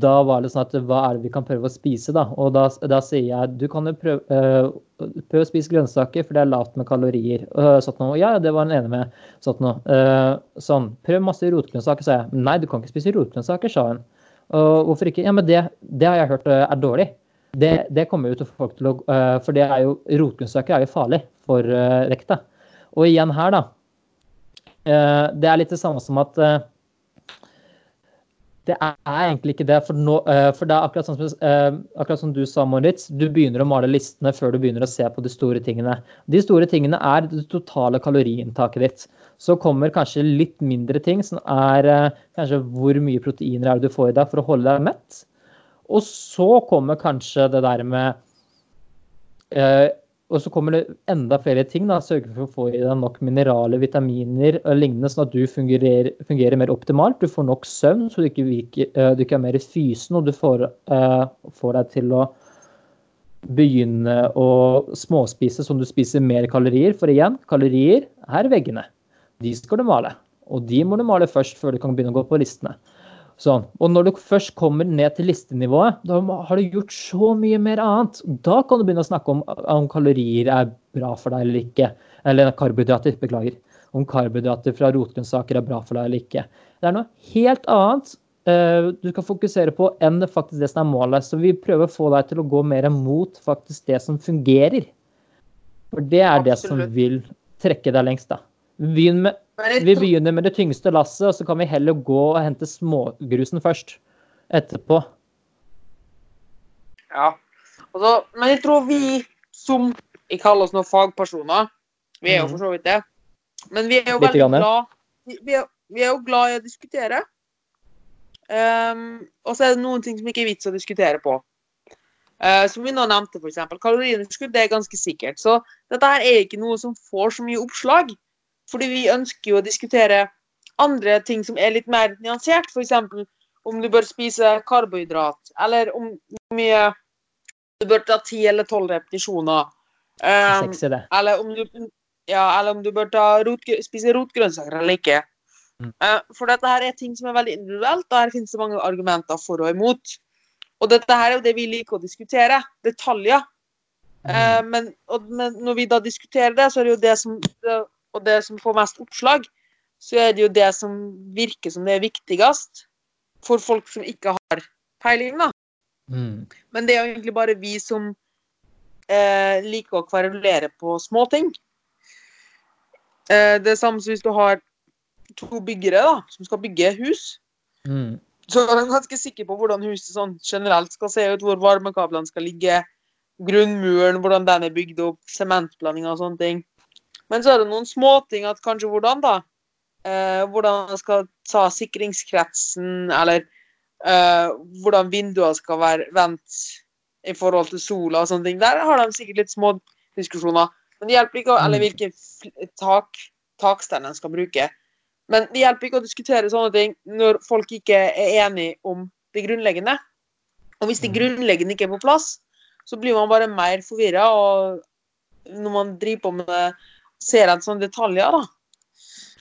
Speaker 1: da var det sånn at hva er det vi kan prøve å spise, da? Og da, da sier jeg du kan jo prøve, prøve, å spise grønnsaker, for det er lavt med kalorier. Sånn noe. Ja, det var han enig med. Sånn, noe. Sånn. Prøv masse rotgrønnsaker, sa jeg. Nei, du kan ikke spise rotgrønnsaker, sa hun. Og hvorfor ikke? Ja, men det, det har jeg hørt er dårlig. Det, det, kommer jo til folk til å uh, For det er jo rotgrønnsaker er jo farlig for vekta. Og igjen her, da. Uh, det er litt det samme som at det er egentlig ikke det. For, nå, for det er akkurat sånn som, akkurat som, du sa, Moritz. Du begynner å male listene før du begynner å se på de store tingene. De store tingene er det totale kaloriinntaket ditt. Så kommer kanskje litt mindre ting, som er kanskje hvor mye proteiner er det du får i deg for å holde deg mett. Og så kommer kanskje det der med eh, Og så kommer det enda flere ting. da, Sørge for å få i deg nok mineraler, vitaminer og lignende, sånn at du fungerer, fungerer, mer optimalt. Du får nok søvn, så du ikke, virker, uh, du ikke er mer fysen, og du får, eh, får deg til å begynne å småspise som du spiser mer kalorier. For igjen, kalorier er veggene. De skal du male. Og de må du male først, før du kan begynne å gå på listene. Sånn. Og når du først kommer ned til listenivået, da har du gjort så mye mer annet. Da kan du begynne å snakke om om kalorier er bra for deg eller ikke. Eller karbohydrater, beklager. Om karbohydrater fra rotgrønnsaker er bra for deg eller ikke. Det er noe helt annet uh, du skal fokusere på enn faktisk det som er målet. Så vi prøver å få deg til å gå mer mot faktisk det som fungerer. For det er Absolutt. det som vil trekke deg lengst, da. Begynn med vi begynner med det tyngste lasset, og så kan vi heller gå og hente smågrusen først. Etterpå.
Speaker 2: Ja. Altså, men jeg tror vi som Jeg kaller oss noen fagpersoner. Vi er jo for så vidt det. Men vi er jo veldig glad vi er, vi er, jo glad i å diskutere. Um, og så er det noen ting som ikke er vits å diskutere på. Uh, som vi nå nevnte, f.eks. Kaloriunderskudd det er ganske sikkert. Så dette her er ikke noe som får så mye oppslag. Fordi vi ønsker jo å diskutere andre ting som er litt mer nyansert. F.eks. om du bør spise karbohydrat, eller om hvor mye du bør ta ti eller tolv repetisjoner. Um, eller, om du, ja, eller om du bør rot, spise rotgrønnsaker eller ikke. Mm. Uh, for dette her er ting som er veldig individuelt, og her finnes det mange argumenter for og imot. Og dette her er jo det vi liker å diskutere. Detaljer. Mm. Uh, men, og, men, når vi da diskuterer det, så er det jo det som det, og det som får mest oppslag, så er det jo det som virker som det er viktigst for folk som ikke har peiling, da. Mm. Men det er jo egentlig bare vi som eh, liker å kverulere på småting. Eh, det er samme som hvis du har to byggere da, som skal bygge hus. Mm. Så er de ganske sikre på hvordan huset sånn generelt skal se ut, hvor varmekablene skal ligge, grunnmuren, hvordan den er bygd opp, sementblandinga og sånne ting. Men så er det noen småting at kanskje hvordan, da? Eh, hvordan man skal ta sikringskretsen, eller eh, hvordan vinduene skal være vendt i forhold til sola og sånne ting. Der har de sikkert litt små diskusjoner. Men det hjelper ikke, eller mm. hvilke tak, takstein en skal bruke. Men det hjelper ikke å diskutere sånne ting når folk ikke er enige om det grunnleggende. Og hvis det mm. grunnleggende ikke er på plass, så blir man bare mer forvirra. Og når man driver på med det ser etter sånne detaljer, da.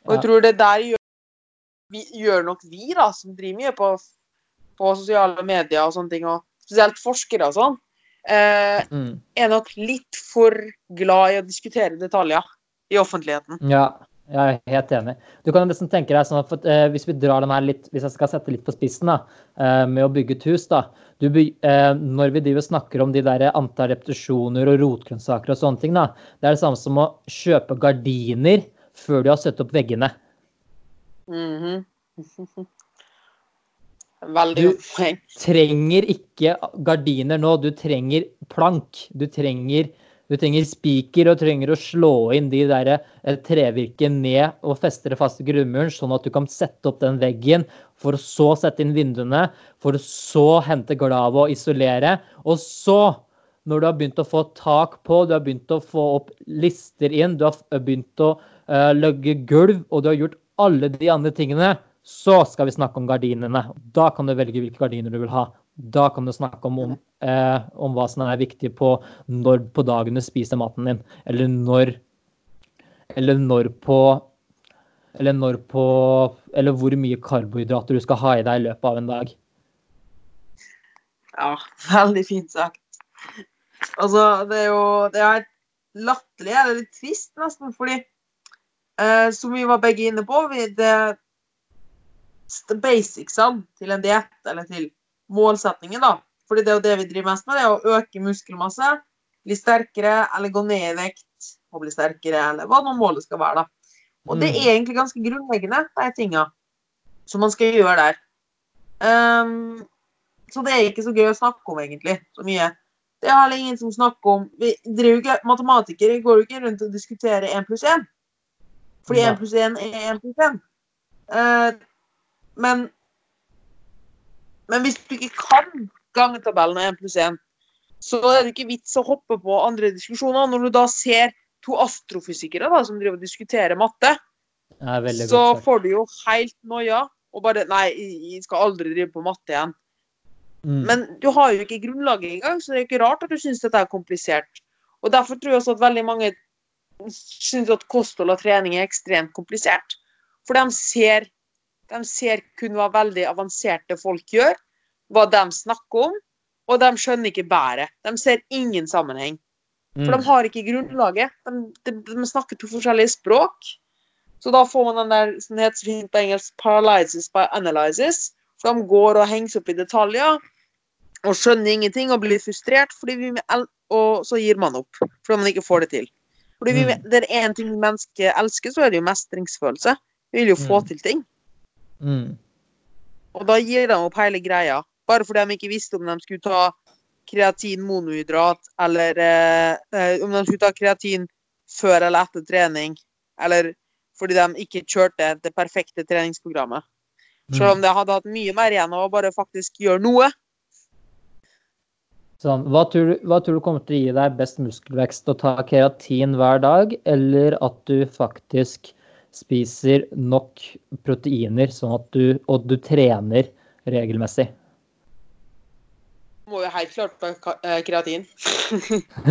Speaker 2: Og jeg tror det der gjør, vi, gjør nok vi, da, som driver mye på, på, sosiale medier og sånne ting, og spesielt forskere og sånn, eh, mm. er nok litt for glad i å diskutere detaljer i offentligheten.
Speaker 1: Ja, jeg er helt enig. Du kan liksom tenke deg sånn at for, eh, Hvis vi drar den her litt, hvis jeg skal sette litt på spissen da, eh, med å bygge et hus da, du, eh, Når vi driver snakker om de der antall repetisjoner og rotgrønnsaker og sånne ting, da, det er det samme som å kjøpe gardiner før du har satt opp veggene.
Speaker 2: Mm -hmm. Veldig
Speaker 1: Du- trenger ikke gardiner nå, du trenger plank. Du trenger, du trenger spiker og trenger å slå inn de der eh, trevirket ned og feste det fast i grunnmuren, sånn at du kan sette opp den veggen, for å så sette inn vinduene, for å så hente glavet og isolere. Og så, når du har begynt å få tak på, du har begynt å få opp lister inn, du har begynt å uh, legge gulv, og du har gjort alle de andre tingene, så skal vi snakke om gardinene. Da kan du velge hvilke gardiner du vil ha. Da kan du snakke om, om, eh, om hva som er viktig på når på dagen du spiser maten din, eller når Eller når på Eller når på Eller hvor mye karbohydrater du skal ha i deg i løpet av en dag.
Speaker 2: Ja, veldig fint sagt. Altså, det er jo Det er latterlig, eller litt trist nesten, fordi eh, som vi var begge inne på, vi, det basicsene til en diett, eller til målsettingen, da. Fordi det er jo det vi driver mest med, det er å øke muskelmasse, bli sterkere, eller gå ned i vekt og bli sterkere, eller hva nå målet skal være, da. Og det
Speaker 1: Mm.
Speaker 2: er egentlig ganske grunnleggende, de tinga som man skal gjøre der. Um, så det er ikke så gøy å snakke om, egentlig. Så mye. Det er heller ingen som snakker om vi driver ikke, Matematikere går jo ikke rundt og diskuterer 1 pluss 1. Fordi
Speaker 1: Nei.
Speaker 2: 1 pluss 1 er 1 pluss 1. Uh, men Men hvis du ikke kan gangetabellen av 1 pluss 1, så er det ikke vits å hoppe på andre diskusjoner. Når du da ser to astrofysikere da, som driver og diskuterer matte, så får du jo helt noia og bare Nei, jeg skal aldri drive på matte igjen.
Speaker 1: Mm.
Speaker 2: Men du har jo ikke grunnlaget engang, så det er ikke rart at du syns dette er komplisert. Og Derfor tror jeg også at veldig mange syns at kosthold og trening er ekstremt komplisert. For de ser, de ser kun hva veldig avanserte folk gjør, hva de snakker om, og de skjønner ikke bæret. De ser ingen sammenheng. For
Speaker 1: Mm.
Speaker 2: de har ikke grunnlaget. De, de, de snakker to forskjellige språk. Så da får man den der som heter fint på engelsk 'paralysis by analysis'. For de går og henger seg opp i detaljer og skjønner ingenting og blir frustrert, vi, og så gir man opp fordi man ikke får det til. Fordi vi,
Speaker 1: Mm.
Speaker 2: Det er én ting mennesket elsker, så er det jo mestringsfølelse. Vi vil jo få
Speaker 1: Mm.
Speaker 2: til ting.
Speaker 1: Mm.
Speaker 2: Og da gir de opp hele greia. Bare fordi de ikke visste om de skulle ta kreatin monohydrat, eller eh, eh, om de skulle ta kreatin før eller etter trening. Eller fordi de ikke kjørte det perfekte treningsprogrammet. Selv om det hadde hatt mye mer igjen av å bare faktisk gjøre noe.
Speaker 1: Sånn, hva, tror du, hva tror du kommer til å gi deg best muskelvekst? Å ta keratin hver dag, eller at du faktisk spiser nok proteiner sånn at du, og du trener regelmessig?
Speaker 2: Må jo helt klart på eh, kreatin.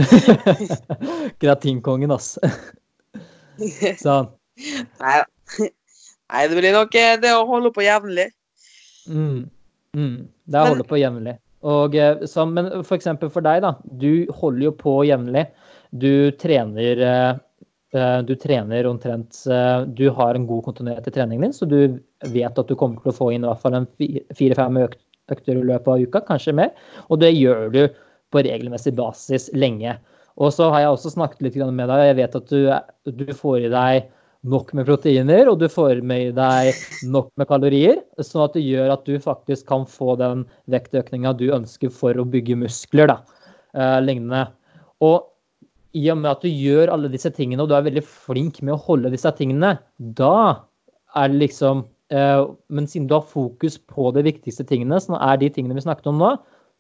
Speaker 1: Kreatinkongen, ass. Sånn.
Speaker 2: Nei da. Nei, det blir nok eh, det å holde på jevnlig.
Speaker 1: Mm. Mm. Det er å holde på jevnlig. Og, eh, så, men for eksempel for deg, da. Du holder jo på jevnlig. Du trener eh, du trener omtrent eh, Du har en god kontinuitet i treningen din, så du vet at du kommer til å få inn i hvert fall en fi- fire-fem økter i løpet av uka, kanskje mer. Og det gjør du på regelmessig basis lenge. Og så har jeg også snakket litt med deg. Jeg vet at du, du får i deg nok med proteiner, og du får med deg nok med kalorier, sånn at det gjør at du faktisk kan få den vektøkninga du ønsker for å bygge muskler. da, eh, lignende. Og i og med at du gjør alle disse tingene, og du er veldig flink med å holde disse tingene, da er det liksom eh, Men siden du har fokus på de viktigste tingene, som er de tingene vi snakket om nå,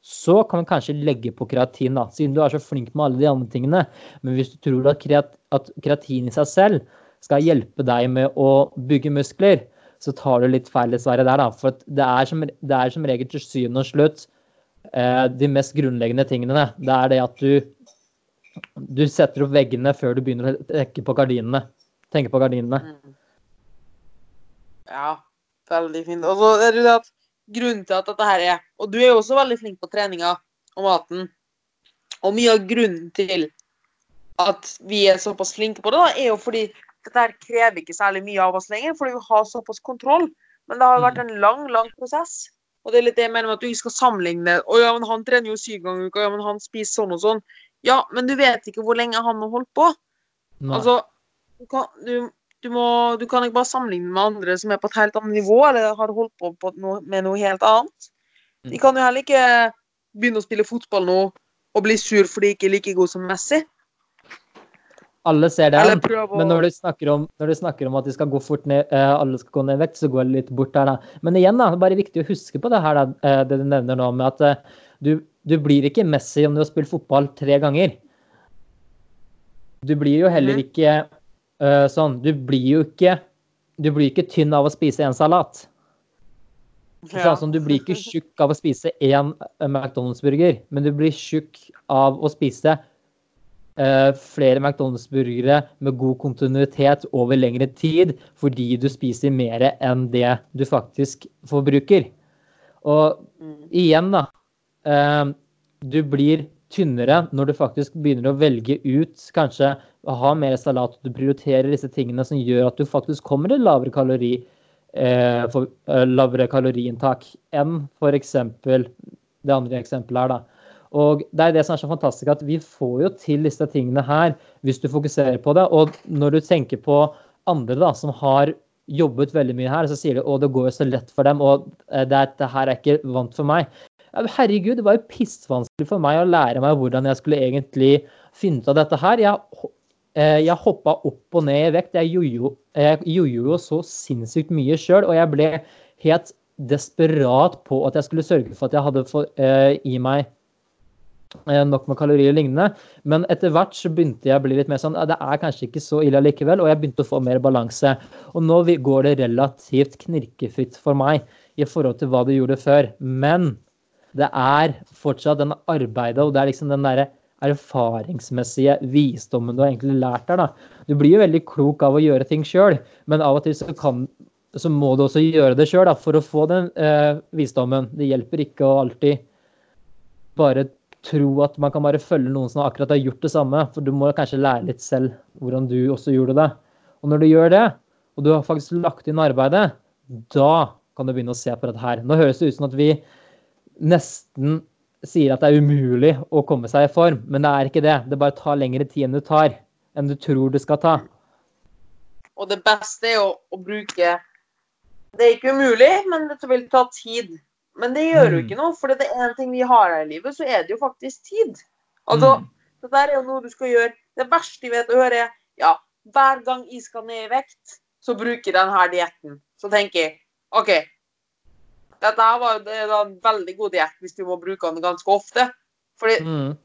Speaker 1: så kan du kanskje legge på kreatin, da, siden du er så flink med alle de andre tingene. Men hvis du tror at, kreat at kreatin i seg selv skal hjelpe deg med å bygge muskler, så tar du litt feil dessverre der, da. For det er som, det er som regel til syvende og slutt eh, de mest grunnleggende tingene. Det er det at du, du setter opp veggene før du begynner å trekke på gardinene. Tenke på gardinene.
Speaker 2: Mm. Ja, veldig fint. Og så er det at grunnen til at dette her er Og du er jo også veldig flink på treninga og maten. Og mye av grunnen til at vi er såpass flinke på det, da, er jo fordi dette her krever ikke særlig mye av oss lenger, fordi vi har såpass kontroll. Men det har vært en lang, lang prosess. Og det er litt det jeg mener med at du ikke skal sammenligne. Å ja, men han trener jo syv ganger i uka, ja, men han spiser sånn og sånn. Ja, men du vet ikke hvor lenge han har holdt på.
Speaker 1: Nei.
Speaker 2: Altså, du kan, du, Du, må, du kan ikke bare sammenligne med andre som er på et helt annet nivå, eller har holdt på, på noe, med noe helt annet. De kan jo heller ikke begynne å spille fotball nå og bli sur fordi de ikke er like god som Messi.
Speaker 1: Alle ser det,
Speaker 2: å
Speaker 1: men når du, om, når du snakker om at de skal gå fort ned, eh, alle skal gå ned i vekt, så går det litt bort der, da. Men igjen, da, det er bare viktig å huske på det her, da, eh, det du nevner nå, med at eh, du, du blir ikke Messi om du har spilt fotball tre ganger. Du blir jo heller ikke uh, sånn Du blir jo ikke Du blir ikke tynn av å spise en salat.
Speaker 2: Ja.
Speaker 1: Sånn du blir ikke tjukk av å spise én McDonald's-burger, men du blir tjukk av å spise uh, flere McDonald's-burgere med god kontinuitet over lengre tid, fordi du spiser mer enn det du faktisk forbruker. Og
Speaker 2: Mm.
Speaker 1: igjen, da. Eh, du blir tynnere når du faktisk begynner å velge ut kanskje å ha mer salat. Du prioriterer disse tingene som gjør at du faktisk kommer til lavere kalori eh, for, eh, lavere kaloriinntak enn f.eks. det andre eksempelet her. da. Og det er det som er så fantastisk, at vi får jo til disse tingene her hvis du fokuserer på det. Og når du tenker på andre da, som har jobbet veldig mye her, så sier de at det går jo så lett for dem, og eh, dette her er ikke vant for meg. Herregud, det var jo pissvanskelig for meg å lære meg hvordan jeg skulle egentlig finne ut av dette her. Jeg, eh, jeg hoppa opp og ned i vekt. Jeg jojo jo så sinnssykt mye sjøl, og jeg ble helt desperat på at jeg skulle sørge for at jeg hadde for, eh, i meg eh, nok med kalorier og lignende. Men etter hvert så begynte jeg å bli litt mer sånn Det er kanskje ikke så ille likevel, og jeg begynte å få mer balanse. Og nå går det relativt knirkefritt for meg i forhold til hva det gjorde før. Men det er fortsatt den arbeidet, og det er liksom den derre erfaringsmessige visdommen du har egentlig lært der. da. Du blir jo veldig klok av å gjøre ting sjøl, men av og til så, kan, så må du også gjøre det sjøl for å få den eh, visdommen. Det hjelper ikke å alltid bare tro at man kan bare følge noen som akkurat har gjort det samme, for du må kanskje lære litt selv hvordan du også gjorde det. Og når du gjør det, og du har faktisk lagt inn arbeidet, da kan du begynne å se på dette her. Nå høres det ut som at vi nesten sier at det er umulig å komme seg i form, men det er ikke det. Det bare tar lengre tid enn du tar, enn du tror det skal ta.
Speaker 2: Og det beste er jo å bruke Det er ikke umulig, men det vil ta tid. Men det gjør jo
Speaker 1: Mm.
Speaker 2: ikke noe, for det er en ting vi har her i livet, så er det jo faktisk tid. Altså,
Speaker 1: Mm.
Speaker 2: det der er jo noe du skal gjøre. Det verste jeg vet å høre, er ja, hver gang jeg skal ned i vekt, så bruker jeg denne dietten. Så tenker jeg OK, dette her var det er en veldig god diett hvis du må bruke den ganske ofte. Fordi
Speaker 1: Mm.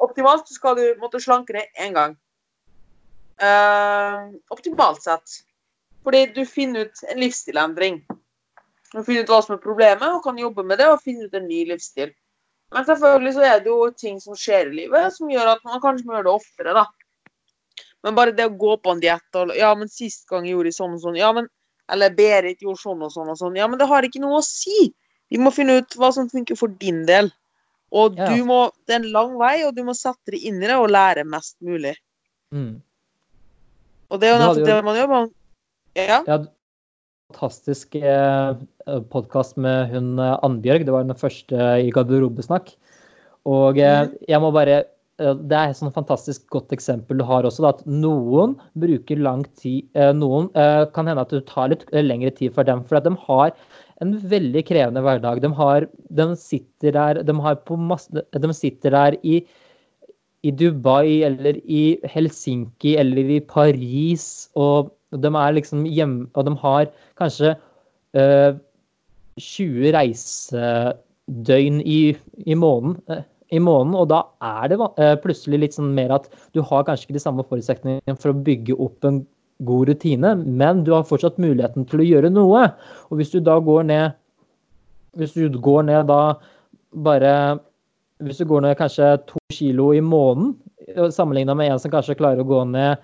Speaker 2: optimalt skal du måtte slanke deg én gang. Uh, optimalt sett. Fordi du finner ut en livsstilendring. Du finner ut hva som er problemet, og kan jobbe med det og finne ut en ny livsstil. Men selvfølgelig så er det jo ting som skjer i livet som gjør at man kanskje må gjøre det oftere, da. Men bare det å gå på en diett og Ja, men sist gang jeg gjorde jeg sånn og sånn. Ja, men Eller Berit gjorde sånn og sånn og sånn. Ja, men det har ikke noe å si. Vi må finne ut hva som funker for din del. Og
Speaker 1: Ja.
Speaker 2: du må Det er en lang vei, og du må sette deg inn i det og lære mest mulig.
Speaker 1: Mm.
Speaker 2: Og det er jo nettopp det man gjør. Man, ja.
Speaker 1: Ja, fantastisk eh, podkast med hun eh, Annbjørg. Det var den første i garderobesnakk. Og eh,
Speaker 2: Mhm.
Speaker 1: jeg må bare Det er et sånn fantastisk godt eksempel du har også, da, at noen bruker lang tid eh, Noen eh, kan hende at det tar litt eh, lengre tid for dem, for at de har en veldig krevende hverdag. De, har, de sitter der de, har på masse, de sitter der i i Dubai eller i Helsinki eller i Paris, og de er liksom hjemme Og de har kanskje øh, 20 reisedøgn i, i, måneden, eh, i måneden, og da er det eh, plutselig litt sånn mer at du har kanskje ikke de samme forutsetningene for å bygge opp en god rutine, men du har fortsatt muligheten til å gjøre noe. Og hvis du da går ned Hvis du går ned da bare hvis du går ned kanskje to kilo i måneden, sammenligna med en som kanskje klarer å gå ned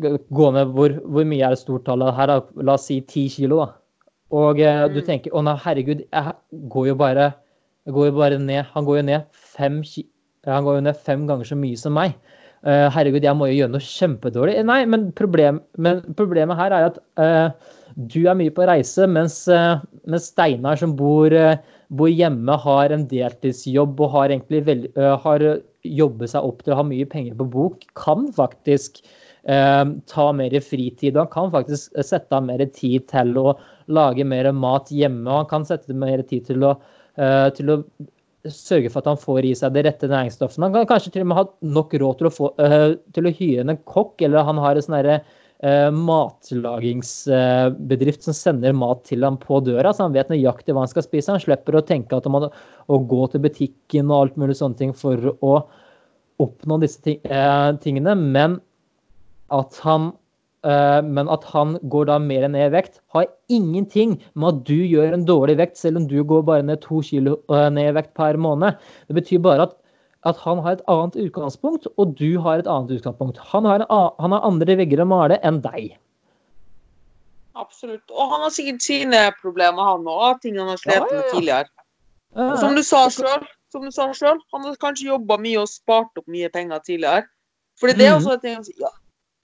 Speaker 1: gå ned hvor, hvor mye er det stortallet her? Da? La oss si ti kilo, da. Og eh, du
Speaker 2: Mm.
Speaker 1: tenker å nei, herregud, jeg går jo bare, går jo bare ned Han går jo ned fem, går jo ned fem ganger så mye som meg. Uh, herregud, jeg må jo gjøre noe kjempedårlig. Nei, men, problem, men problemet her er at uh, du er mye på reise, mens, uh, mens Steinar som bor, eh, bor hjemme, har en deltidsjobb og har egentlig veld, eh, har jobbet seg opp til å ha mye penger på bok, kan faktisk eh, ta mer fritid. Han kan faktisk sette av mer tid til å lage mer mat hjemme. og Han kan sette mer tid til å, eh, til å sørge for at han får i seg det rette næringsstoffet. Han kan kanskje til og med ha nok råd til å, få, uh, til å hyre en kokk, eller han har en sånn uh, matlagingsbedrift som sender mat til ham på døra, så han vet nøyaktig hva han skal spise. Han slipper å tenke at han må gå til butikken og alt mulig sånne ting for å oppnå disse ting, uh, tingene. Men at han Eh, men at han går da mer ned i vekt, har ingenting med at du gjør en dårlig vekt, selv om du går bare ned to kilo eh, ned i vekt per måned. Det betyr bare at, at han har et annet utgangspunkt, og du har et annet utgangspunkt. Han har, en, han har andre vegger å male enn deg.
Speaker 2: Absolutt. Og han har sikkert sine problemer, han òg. Ting han har slitt med ja, ja. tidligere. Ja, som du sa sjøl, som du sa selv, han har kanskje jobba mye og spart opp mye penger tidligere. For det er mm. også et ting ja,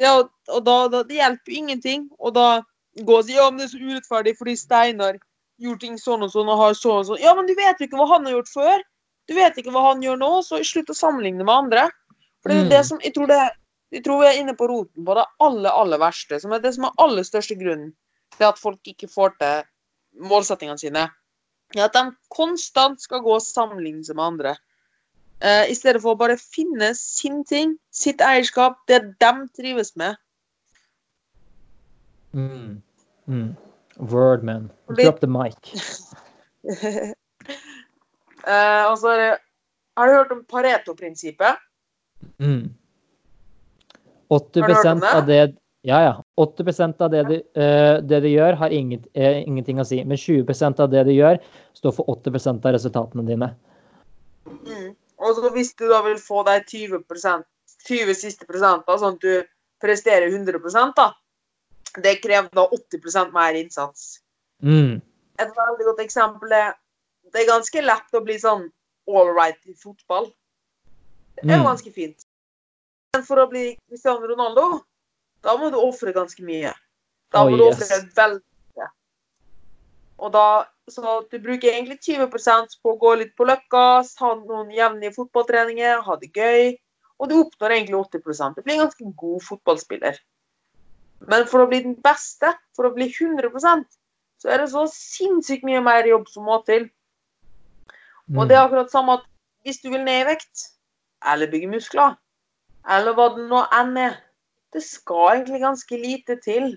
Speaker 2: ja, og da, da, Det hjelper jo ingenting. Og da gå og si ja, men det er så urettferdig fordi Steinar gjorde ting sånn og sånn og har sånn og sånn. Ja, men du vet jo ikke hva han har gjort før. Du vet ikke hva han gjør nå, så slutt å sammenligne med andre. For det er mm. det som, jeg tror, det, jeg tror vi er inne på roten på det aller, aller verste. Som er det som er aller største grunnen til at folk ikke får til målsettingene sine. Er at de konstant skal gå og sammenligne seg med andre. Uh, I stedet for å bare finne sin ting, sitt eierskap, det de trives med.
Speaker 1: Mm. Mm. Word, man. Drop the mic.
Speaker 2: uh, altså, Har du hørt om Pareto-prinsippet?
Speaker 1: Mm. 80% av det ja, ja. 80% av det de, uh, det de gjør, har inget, uh, ingenting å si. Men 20% av det de gjør, står for 80% av resultatene dine.
Speaker 2: Mm. Og så hvis du da vil få deg 20% 20 siste prosentene, sånn at du presterer 100 da, det krever da 80% mer innsats.
Speaker 1: Mm.
Speaker 2: Et veldig godt eksempel er det er ganske lett å bli sånn all right i fotball. Det er jo mm. ganske fint. Men for å bli Cristiano Ronaldo, da må du ofre ganske mye. Da må oh, du ofre veldig mye. Og da så du bruker egentlig 20% på å gå litt på løkka, ha noen jevnlige fotballtreninger, ha det gøy. Og du oppnår egentlig 80% Du blir en ganske god fotballspiller. Men for å bli den beste, for å bli 100% så er det så sinnssykt mye mer jobb som må til. Og det er mm. akkurat samme at hvis du vil ned i vekt, eller bygge muskler, eller hva det nå enn er Det skal egentlig ganske lite til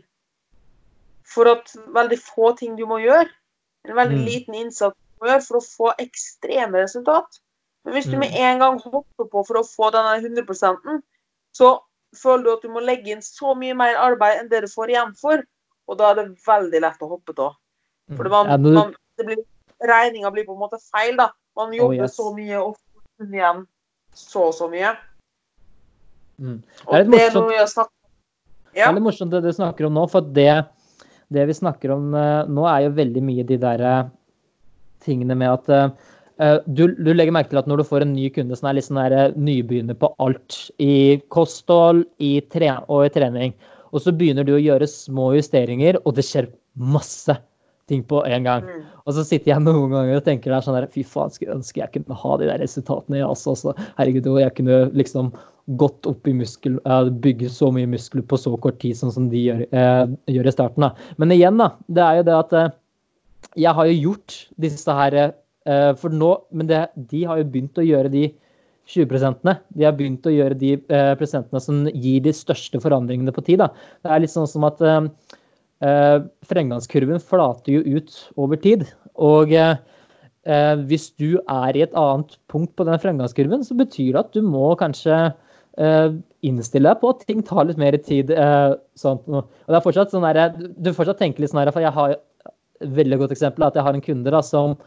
Speaker 2: for at veldig få ting du må gjøre. En veldig mm. liten innsats for å få ekstreme resultat. Men hvis du med mm. en gang hopper på for å få denne 100 så føler du at du må legge inn så mye mer arbeid enn det du får igjen for. Og da er det veldig lett å hoppe av. For det, man, man, det blir, regninga blir på en måte feil, da. Man jobber oh, yes. så mye og får igjen så og så mye.
Speaker 1: Mm. Det er litt morsomt, ja. det er litt morsomt det du snakker om nå, for det det vi snakker om uh, nå, er jo veldig mye de der uh, tingene med at uh, du, du, legger merke til at når du får en ny kunde som er litt sånn nybegynner på alt, i kosthold i og i trening, og så begynner du å gjøre små justeringer, og det skjer masse ting på en gang. Mm. Og så sitter jeg noen ganger og tenker der sånn der, fy faen, skulle ønske jeg kunne ha de der resultatene. Jeg også, også. Herregud, jeg kunne liksom gått opp i muskel, bygge så mye muskler på så kort tid sånn som de gjør, eh, gjør, i starten. Da. Men igjen, da. Det er jo det at eh, jeg har jo gjort disse her eh, For nå Men det, de har jo begynt å gjøre de 20 -prosentene. De har begynt å gjøre de eh, prosentene som gir de største forandringene på tid. Da. Det er litt sånn som at eh, fremgangskurven flater jo ut over tid. Og eh, hvis du er i et annet punkt på den fremgangskurven, så betyr det at du må kanskje innstille deg på at ting tar litt mer tid. Uh, sånt. Og det er fortsatt sånn der, Du fortsatt tenker litt sånn her, for jeg har et veldig godt eksempel at jeg har en kunde da, som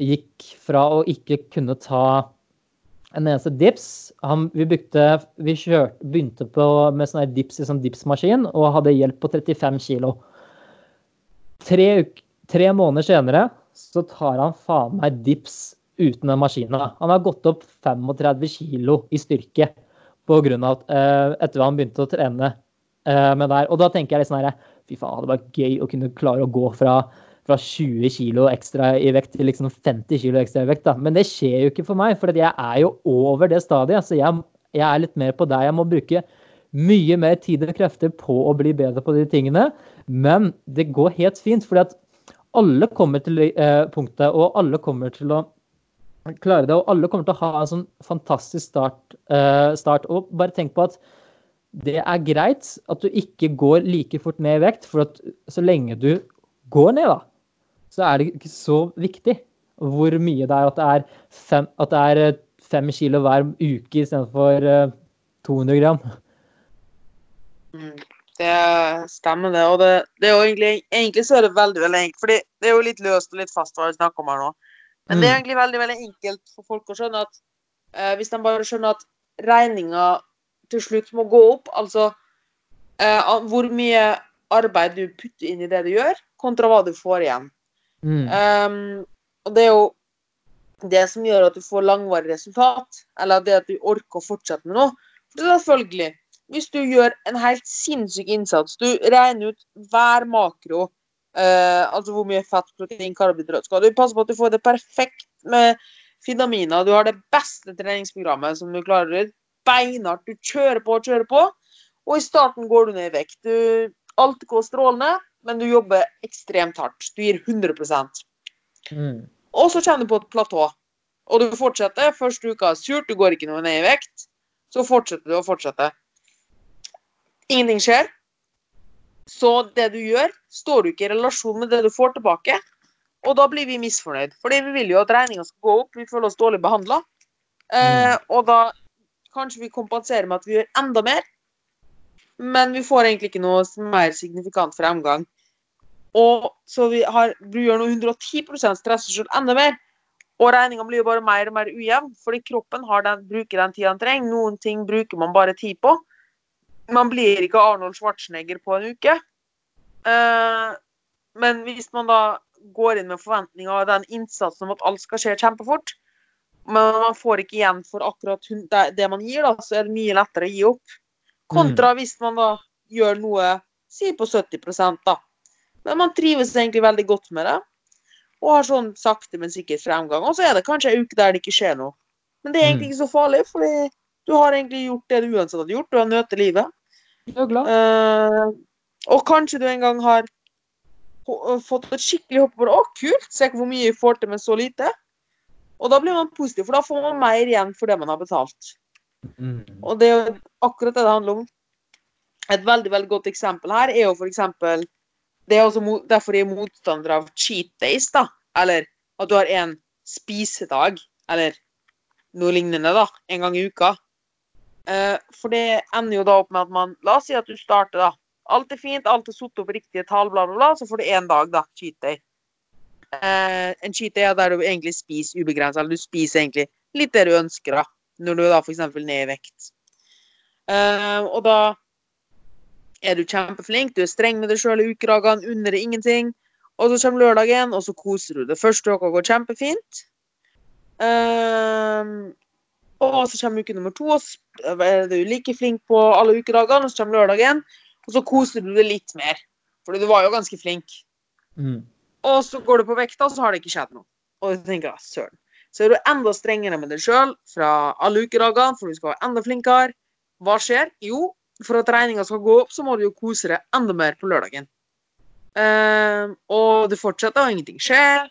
Speaker 1: gikk fra å ikke kunne ta en eneste dips. Han, vi, bygde, vi kjørte, begynte på, med sånn dips i sånn dipsmaskin og hadde hjelp på 35 kg. Tre, tre måneder senere så tar han faen meg dips uten den maskina. Han har gått opp 35 kg i styrke pga. at uh, etter han begynte å trene uh, med der. Og da tenker jeg litt sånn her Fy faen, det var gøy å kunne klare å gå fra, fra 20 kg ekstra i vekt til liksom 50 kg ekstra i vekt. da. Men det skjer jo ikke for meg, for jeg er jo over det stadiet. Så jeg, jeg er litt mer på deg. jeg må bruke mye mer tid og krefter på å bli bedre på de tingene. Men det går helt fint, fordi at alle kommer til eh, punktet, og alle kommer til å klare det. Og alle kommer til å ha en sånn fantastisk start. uh, start. Og bare tenk på at det er greit at du ikke går like fort ned i vekt, for at så lenge du går ned, da, så er det ikke så viktig hvor mye det er at det er fem, at det er eh, fem kilo hver uke istedenfor uh, 200 gram.
Speaker 2: Mm, det stemmer, det. Og det, det er jo egentlig, egentlig så er det veldig veldig enkelt. fordi det er jo litt løst og litt fast hva vi snakker om her nå. Men det er mm. egentlig veldig veldig enkelt for folk å skjønne at eh, hvis de bare skjønner at regninga til slutt må gå opp, altså eh, hvor mye arbeid du putter inn i det du gjør, kontra hva du får igjen. Mm. Um, og det er jo det som gjør at du får langvarig resultat, eller det at du orker å fortsette med noe. For det er selvfølgelig, hvis du gjør en helt sinnssyk innsats, du regner ut hver makro Uh, altså hvor mye fett, protein, karbohydrat skal du passe på at du får det perfekt med vitaminer. Du har det beste treningsprogrammet som du klarer. Beinhardt. Du kjører på og kjører på. Og i starten går du ned i vekt. Du, alt går strålende, men du jobber ekstremt hardt. Du gir 100 mm. Og så kommer du på et platå. Og du fortsetter. Første uka er surt, du går ikke noe ned i vekt. Så fortsetter du og fortsetter. Ingenting skjer. Så det du gjør, står du ikke i relasjon med det du får tilbake. Og da blir vi misfornøyd. Fordi vi vil jo at regninga skal gå opp, vi føler oss dårlig behandla. Eh, mm. og da kanskje vi kompenserer med at vi gjør enda mer, men vi får egentlig ikke noe mer signifikant fremgang. Og så vi, har, gjør noe 110 stresser og selv enda mer. Og regninga blir jo bare mer og mer ujevn, fordi kroppen den, bruker den tida den trenger. Noen ting bruker man bare tid på man blir ikke Arnold Schwarzenegger på en uke. Uh, men hvis man da går inn med forventninger og den innsatsen om at alt skal skje kjempefort, men man får ikke igjen for akkurat det man gir, da, så er det mye lettere å gi opp. Kontra mm. hvis man da gjør noe si på 70 da. Men man trives egentlig veldig godt med det. Og har sånn sakte, men sikkert fremgang. Og så er det kanskje en uke der det ikke skjer noe. Men det er egentlig mm. ikke så farlig, fordi du har egentlig gjort det du uansett hadde gjort. Du har nøtt livet.
Speaker 1: Du er glad.
Speaker 2: Uh, og kanskje du en gang har fått et skikkelig hopp på. Å, kult! Se hvor mye vi får til med så lite. Og da blir man positiv, for da får man mer igjen for det man har betalt. Mm. Og det er jo akkurat det det handler om. Et veldig veldig godt eksempel her er jo f.eks. Det er også derfor jeg er motstander av cheat days, da. Eller at du har en spisedag, eller noe lignende, da, en gang i uka. Uh, for det ender jo da opp med at man La oss si at du starter, da. Alt er fint, alt er satt opp riktige tall, bla, bla, bla. Så får du én dag, da. Cheat day. Eh, en cheat day er der du egentlig spiser ubegrenset, eller du spiser egentlig litt det du ønsker, da. Når du da f.eks. ned i vekt. Eh, og da er du kjempeflink, du er streng med deg sjøl i ukedagene, unner deg ingenting. Og så kommer lørdagen, og så koser du deg. Første uka går kjempefint. Uh, og så kommer uke nummer to, og så er du like flink på alle ukedagene. Og så kommer lørdagen, og så koser du deg litt mer. Fordi du var jo ganske flink. Mm. Og så går du på vekta, og så har det ikke skjedd noe. Og du tenker søren. Så er du enda strengere med deg sjøl fra alle ukedagene, for du skal være enda flinkere. Hva skjer? Jo, for at regninga skal gå opp, så må du jo kose deg enda mer på lørdagen. Uh, og du fortsetter, og ingenting skjer.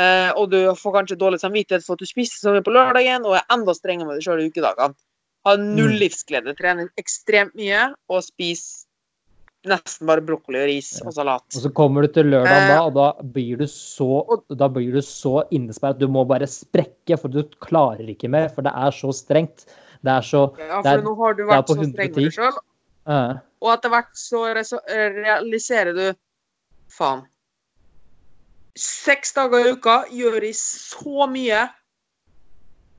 Speaker 2: Eh, og du får kanskje dårlig samvittighet for at du spiste så mye på lørdagen, og er enda strengere med deg sjøl i ukedagene. Har null mm. livsglede, trener ekstremt mye og spiser nesten bare brokkoli og ris og salat.
Speaker 1: Og så kommer du til lørdag da, eh, og da blir du så, da blir du så innesperret du må bare sprekke, for du klarer ikke mer, for det er så strengt. Det er så
Speaker 2: Ja, for er, nå har du vært så streng med deg sjøl, og etter hvert så realiserer du Faen seks dager i uka gjør jeg så mye.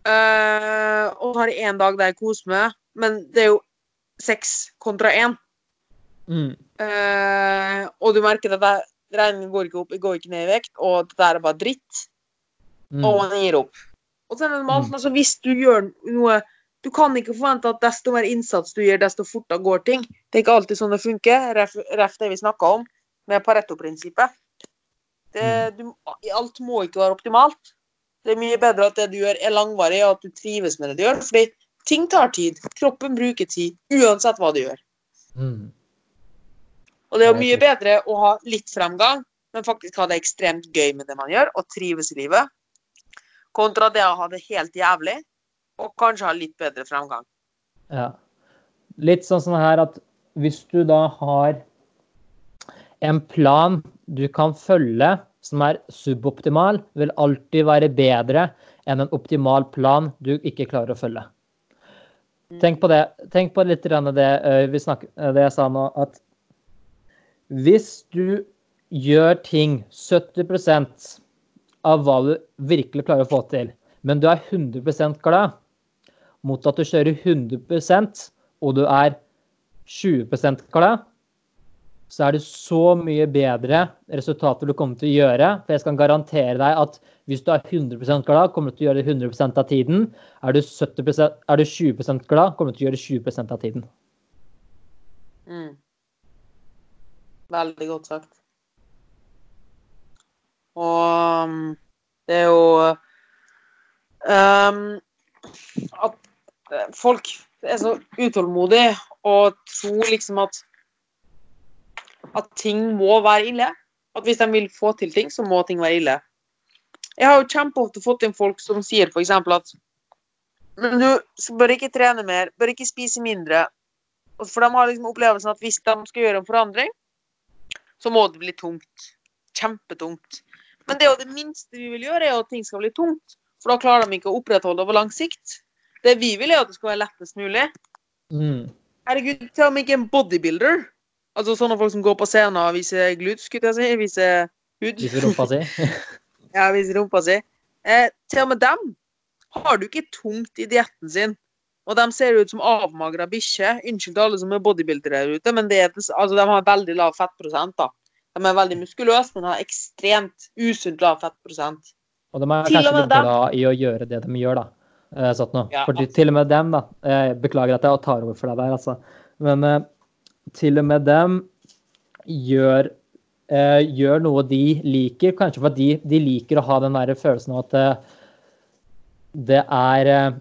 Speaker 2: Uh, og har én dag der jeg koser meg, men det er jo seks kontra én. Mm. Uh, og du merker at regningen går ikke opp, jeg går ikke ned i vekt, og det der er bare dritt. Mm. Og man gir opp. Og så er det normalt, mm. altså, hvis du gjør noe Du kan ikke forvente at desto mer innsats du gjør, desto fortere går ting. Det er ikke alltid sånn det funker. Ref, ref det vi snakka om med Pareto-prinsippet. Det, mm. du, alt må ikke være optimalt. Det er mye bedre at det du gjør, er langvarig, og at du trives med det du gjør. Fordi ting tar tid. Kroppen bruker tid, uansett hva du gjør.
Speaker 1: Mm.
Speaker 2: Og det er jo mye bedre å ha litt fremgang, men faktisk ha det ekstremt gøy med det man gjør, og trives i livet, kontra det å ha det helt jævlig, og kanskje ha litt bedre fremgang.
Speaker 1: Ja. Litt sånn sånn her at hvis du da har en plan du kan følge som er suboptimal, vil alltid være bedre enn en optimal plan du ikke klarer å følge. Tenk på det. Tenk på litt det, eh, vi snakker, eh, det jeg sa nå, at hvis du gjør ting 70% av hva du virkelig klarer å få til, men du er 100% glad, mot at du kjører 100% og du er 20% glad, så er det så mye bedre resultater du kommer til å gjøre. For jeg skal garantere deg at hvis du er 100% glad, kommer du til å gjøre det 100% av tiden. Er du, 70%, er du 20 glad, kommer du til å gjøre det 20 av tiden.
Speaker 2: Mm. Veldig godt sagt. Og um, det er jo um, At eh, folk er så utålmodige og tror liksom at at ting må være ille. At hvis de vil få til ting, så må ting være ille. Jeg har jo kjempeofte fått inn folk som sier f.eks. at men du bør ikke trene mer, bør ikke spise mindre. For de har liksom opplevelsen at hvis de skal gjøre en forandring, så må det bli tungt. Kjempetungt. Men det er jo det minste vi vil gjøre, er jo at ting skal bli tungt. For da klarer de ikke å opprettholde det over lang sikt. Det vi vil, er at det skal være lettest mulig.
Speaker 1: Mm.
Speaker 2: Herregud, til og med ikke en bodybuilder. Altså sånne folk som går på scenen og viser glutes, skulle jeg si. Viser hud.
Speaker 1: Viser rumpa si.
Speaker 2: Ja, viser rumpa si. Eh, til og med dem har du ikke tungt i dietten sin. Og de ser ut som avmagra bikkjer. Unnskyld til alle som er bodybuildere der ute, men det er, altså, de har veldig lav fettprosent. da. De er veldig muskuløse, men har ekstremt usunt lav fettprosent.
Speaker 1: Og de er kanskje glad i å gjøre det de gjør, da. Eh, Sånn nå.
Speaker 2: Ja,
Speaker 1: Fordi til og med dem, da. Jeg beklager at jeg tar over for deg der, altså. Men eh, til og med dem gjør, eh, gjør noe de liker. Kanskje fordi de liker å ha den der følelsen av at eh, det er eh,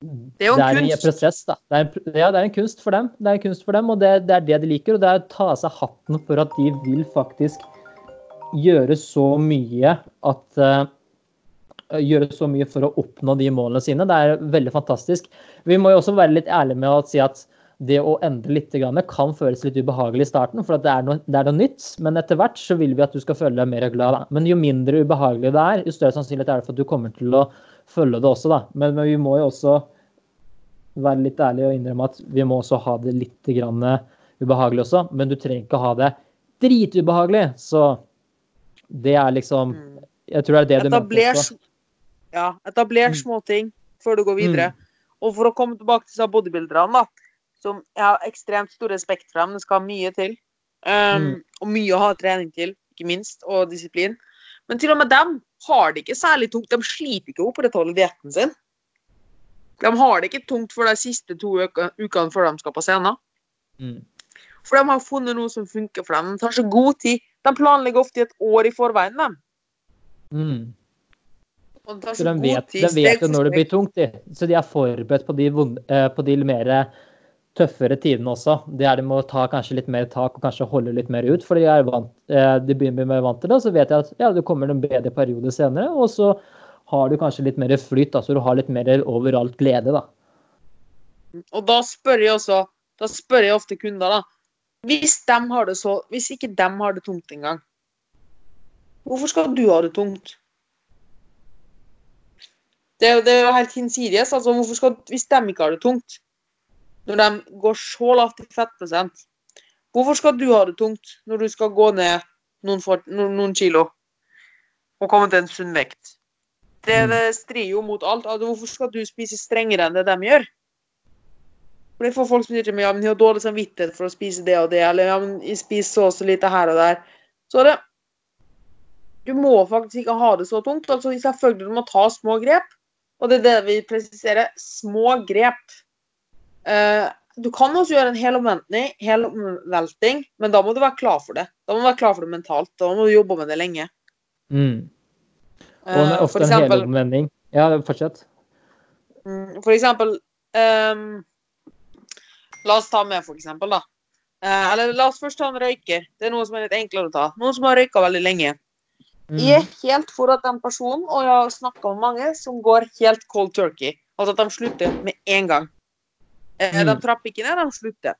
Speaker 2: Det er jo
Speaker 1: det
Speaker 2: en
Speaker 1: er en
Speaker 2: kunst.
Speaker 1: prosess, da. Det er en, ja, det er en kunst for dem. Det er en kunst for dem, og det, det er det de liker. Og det er å ta av seg hatten for at de vil faktisk gjøre så mye at eh, Gjøre så mye for å oppnå de målene sine. Det er veldig fantastisk. Vi må jo også være litt ærlige med å si at det å endre litt kan føles litt ubehagelig i starten, for at det, er noe, det er noe nytt. Men etter hvert så vil vi at du skal føle deg mer glad. Men jo mindre ubehagelig det er, jo større sannsynlighet er det for at du kommer til å følge det også. Da. Men, men vi må jo også være litt ærlige og innrømme at vi må også ha det litt grann ubehagelig også. Men du trenger ikke ha det dritubehagelig. Så det er liksom
Speaker 2: Mm.
Speaker 1: Jeg tror det er det du
Speaker 2: Etabler,
Speaker 1: også.
Speaker 2: ja, etabler
Speaker 1: Mm.
Speaker 2: små ting før du går videre. Og for å komme tilbake til disse bodybuilderne, da, som jeg har ekstremt stor respekt for dem, det skal mye til. Um,
Speaker 1: Mm.
Speaker 2: Og mye å ha trening til, ikke minst, og disiplin. Men til og med dem har det ikke særlig tungt. De sliter ikke å opprettholde dietten sin. De har det ikke tungt for de siste to ukene før de skal på scenen.
Speaker 1: Mm.
Speaker 2: For de har funnet noe som funker for dem. De tar så god tid. De planlegger ofte i et år i forveien. dem.
Speaker 1: Mm. Så
Speaker 2: så
Speaker 1: de vet, de vet jo når det blir tungt, de. Så de er forberedt på de, vond- eh, på de mer tøffere tidene også. Det er de må ta kanskje litt mer tak og kanskje holde litt mer ut, for de er vant, eh, de begynner mer vant til det. Så vet jeg at ja, det kommer en bedre periode senere, og så har du kanskje litt mer flyt, så du har litt mer overalt glede, da.
Speaker 2: Og da spør jeg også Da spør jeg ofte kunder, da. Hvis de har det så Hvis ikke de har det tungt engang, hvorfor skal du ha det tungt? Det det er jo helt hinsides. Altså, hvorfor skal, hvis de ikke har det tungt, når de går så lavt i fettprosent, hvorfor skal du ha det tungt når du skal gå ned noen, for, noen, kilo og komme til en sunn vekt? Det,
Speaker 1: Mm.
Speaker 2: det strider jo mot alt. Altså, hvorfor skal du spise strengere enn det de gjør? For det får folk som sier til meg ja, men jeg har dårlig samvittighet for å spise det og det, eller ja, men jeg spiser så og så lite her og der. Så det Du må faktisk ikke ha det så tungt. altså Selvfølgelig du må ta små grep, og det er det vi presiserer. Små grep. Eh, du kan også gjøre en hel omveltning, hel omvelting, men da må du være klar for det. Da må du være klar for det mentalt. Da må du jobbe med det lenge.
Speaker 1: Mm. Og
Speaker 2: Eh,
Speaker 1: det er ofte
Speaker 2: for
Speaker 1: en
Speaker 2: hel
Speaker 1: helomvending. Ja, fortsett.
Speaker 2: Mm, For eksempel, um, La oss ta med, for eksempel, da. Uh, eller la oss først ta en røyker. Det er noe som er litt enklere å ta. Noen som har røyka veldig lenge.
Speaker 1: Mm.
Speaker 2: Jeg er helt for at den personen, og jeg har snakka med mange, som går helt cold turkey. Altså at de slutter med en gang. Eh, De
Speaker 1: Mm.
Speaker 2: trapper ikke ned, de slutter.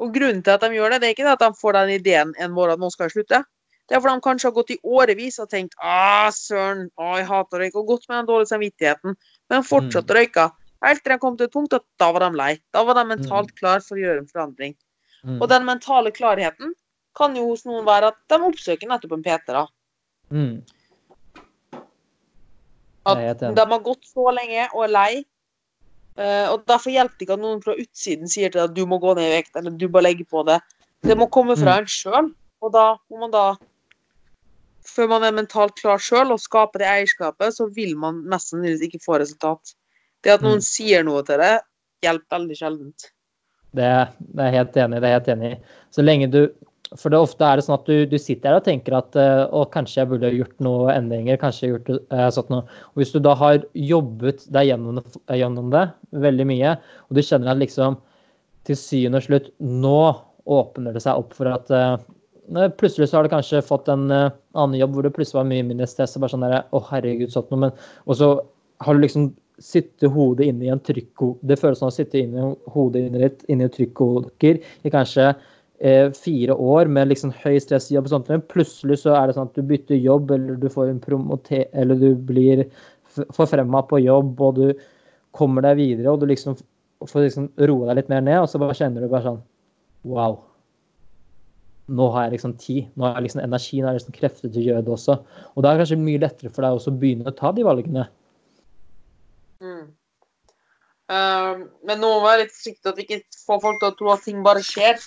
Speaker 2: Og grunnen til at de gjør det, det er ikke at de får den ideen en morgen at nå skal jeg slutte. Det er fordi de kanskje har gått i årevis og tenkt ah, søren, å, jeg hater å røyke, og gått med den dårlige samvittigheten, men fortsatt å røyke. Helt til de kom til et punkt at da var de lei. Da var de mentalt klar for å gjøre en forandring.
Speaker 1: Mm.
Speaker 2: Og den mentale klarheten kan jo hos noen være at de oppsøker nettopp en PT. da.
Speaker 1: Mm.
Speaker 2: At de har gått så lenge og er lei. Eh, og Derfor hjelper det ikke at noen fra utsiden sier til deg at du må gå ned i vekt, eller du må legge på det. Det må komme fra
Speaker 1: Mm.
Speaker 2: en sjøl. Og da må man da Før man er mentalt klar sjøl og skaper det eierskapet, så vil man mest sannsynligvis ikke få resultat. Det at noen
Speaker 1: Mm.
Speaker 2: sier noe til deg, hjelper veldig sjeldent.
Speaker 1: Det, det er helt enig det er helt enig. Så lenge du For det ofte er det sånn at du, du sitter her og tenker at eh, å, kanskje jeg burde gjort noe endringer. kanskje jeg gjort eh, sånt noe. Og Hvis du da har jobbet deg gjennom det, gjennom det veldig mye, og du kjenner at liksom til syvende og slutt nå åpner det seg opp for at eh, Plutselig så har du kanskje fått en uh, annen jobb hvor det plutselig var mye mindre stress. og bare sånn der, å herregud, sånn noe, men Og så har du liksom sitte hodet inne i en trykko... Det føles som å sitte inne, hodet inni et, inni en trykkoker i kanskje fire år med liksom høy stressjobb og sånt, men plutselig så er det sånn at du bytter jobb, eller du får en promote... Eller du blir forfremma på jobb, og du kommer deg videre, og du liksom får liksom roe deg litt mer ned, og så bare kjenner du bare sånn Wow. Nå har jeg liksom tid, nå har jeg liksom energi, nå har jeg liksom krefter til å gjøre det også. Og da er det kanskje mye lettere for deg også å begynne å ta de valgene.
Speaker 2: Mm. Uh, men nå må vi være litt forsiktige at vi ikke får folk til å tro at ting bare skjer.